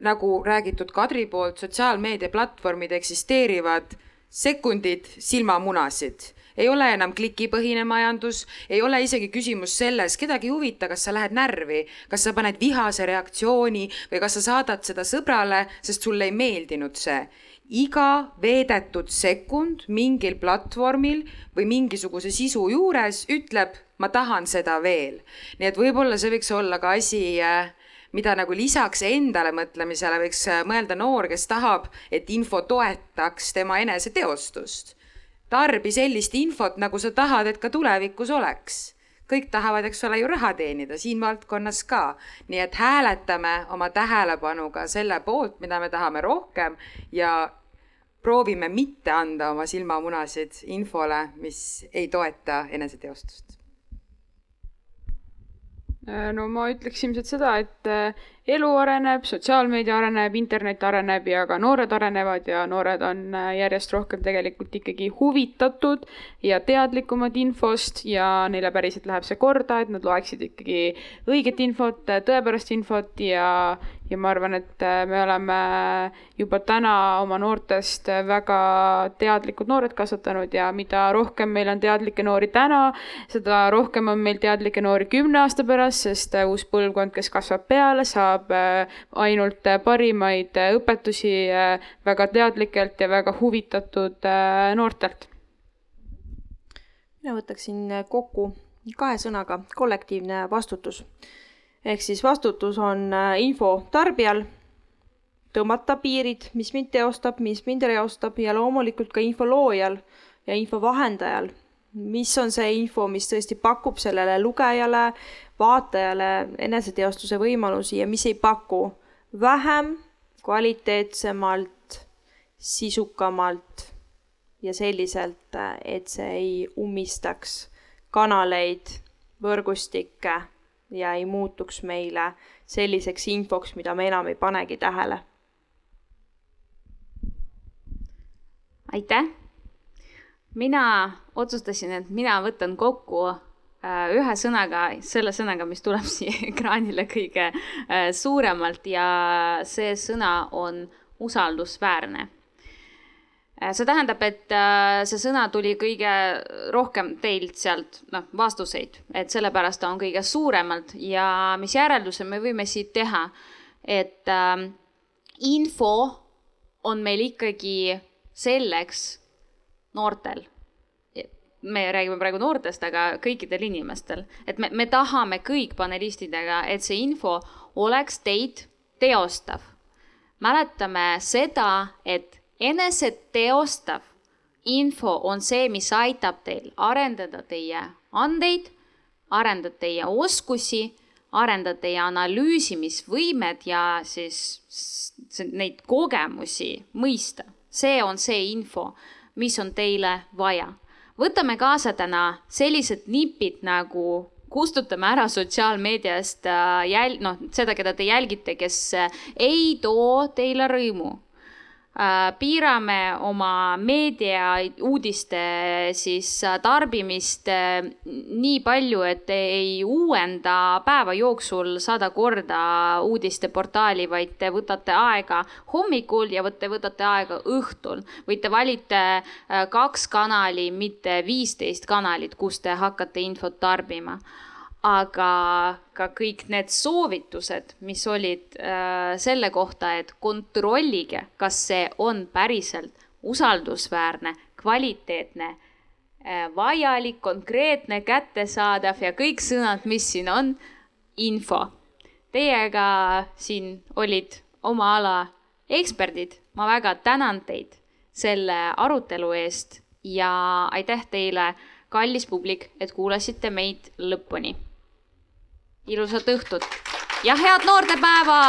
nagu räägitud Kadri poolt, sotsiaalmeediaplatvormid eksisteerivad sekundid silmamunasid ei ole enam klikipõhine majandus, ei ole isegi küsimus selles, kedagi ei huvita, kas sa lähed närvi, kas sa paned vihase reaktsiooni või kas sa saadad seda sõbrale, sest sulle ei meeldinud see. iga veedetud sekund mingil platvormil või mingisuguse sisu juures ütleb, ma tahan seda veel. nii et võib-olla see võiks olla ka asi äh, mida nagu lisaks endale mõtlemisele võiks äh, mõelda noor, kes tahab, et info toetaks tema eneseteostust. tarbi sellist infot, nagu sa tahad, et ka tulevikus oleks. kõik tahavad, eks ole, ju raha teenida, siin valdkonnas ka. nii et hääletame oma tähelepanuga selle poolt, mida me tahame rohkem ja proovime mitte anda oma silmamunasid infole, mis ei toeta eneseteostust no ma ütleks ilmselt seda, et äh, elu areneb, sotsiaalmeedia areneb, internet areneb ja ka noored arenevad ja noored on äh, järjest rohkem tegelikult ikkagi huvitatud ja teadlikumad infost ja neile päriselt läheb see korda, et nad loeksid ikkagi õiget infot, tõepärast infot ja, ja ma arvan, et äh, me oleme juba täna oma noortest väga teadlikud noored kasvatanud ja mida rohkem meil on teadlikke noori täna, seda rohkem on meil teadlikke noori kümne aasta pärast, sest äh, uus põlvkond, kes kasvab peale, saab äh, ainult parimaid õpetusi väga teadlikelt ja väga huvitatud noortelt. mina võtaksin kokku kahe sõnaga kollektiivne vastutus ehk siis vastutus on äh, info tarbijal, tõmmata piirid, mis mind teostab, mis mind reostab ja loomulikult ka info loojal ja info vahendajal. mis on see info, mis tõesti pakub sellele lugejale, vaatajale eneseteostuse võimalusi ja mis ei paku vähem, kvaliteetsemalt, sisukamalt ja selliselt, et see ei ummistaks kanaleid, võrgustikke ja ei muutuks meile selliseks infoks, mida me enam ei panegi tähele. aitäh! mina otsustasin, et mina võtan kokku äh, ühe sõnaga, selle sõnaga, mis tuleb siia ekraanile kõige äh, suuremalt ja see sõna on usaldusväärne see tähendab, et see sõna tuli kõige rohkem teilt sealt, noh, vastuseid, et sellepärast ta on kõige suuremalt ja mis järelduse me võime siit teha, et äh, info on meil ikkagi selleks noortel, me räägime praegu noortest, aga kõikidel inimestel, et me, me tahame kõik panelistidega, et see info oleks teid teostav. mäletame seda, et eneseteostav info on see, mis aitab teil arendada teie andeid, arendada teie oskusi, arendada teie analüüsimisvõimed ja siis neid kogemusi mõista see on see info, mis on teile vaja. võtame kaasa täna sellised nipid nagu kustutame ära sotsiaalmeediast äh, jäl-, noh, seda, keda te jälgite, kes äh, ei too teile rõõmu piirame oma meedia uudiste siis äh, tarbimist äh, nii palju, et ei uuenda päeva jooksul sada korda uudisteportaali, vaid te võtate aega hommikul ja te võtate aega õhtul. Või te valite kaks kanali, mitte viisteist kanalit, kus te hakkate infot tarbima aga ka kõik need soovitused, mis olid äh, selle kohta, et kontrollige, kas see on päriselt usaldusväärne, kvaliteetne äh,, vajalik, konkreetne, kättesaadav ja kõik sõnad, mis siin on, info. Teiega siin olid oma ala eksperdid, ma väga tänan teid selle arutelu eest ja aitäh teile, kallis publik, et kuulasite meid lõpuni ilusat õhtut ja head noortepäeva!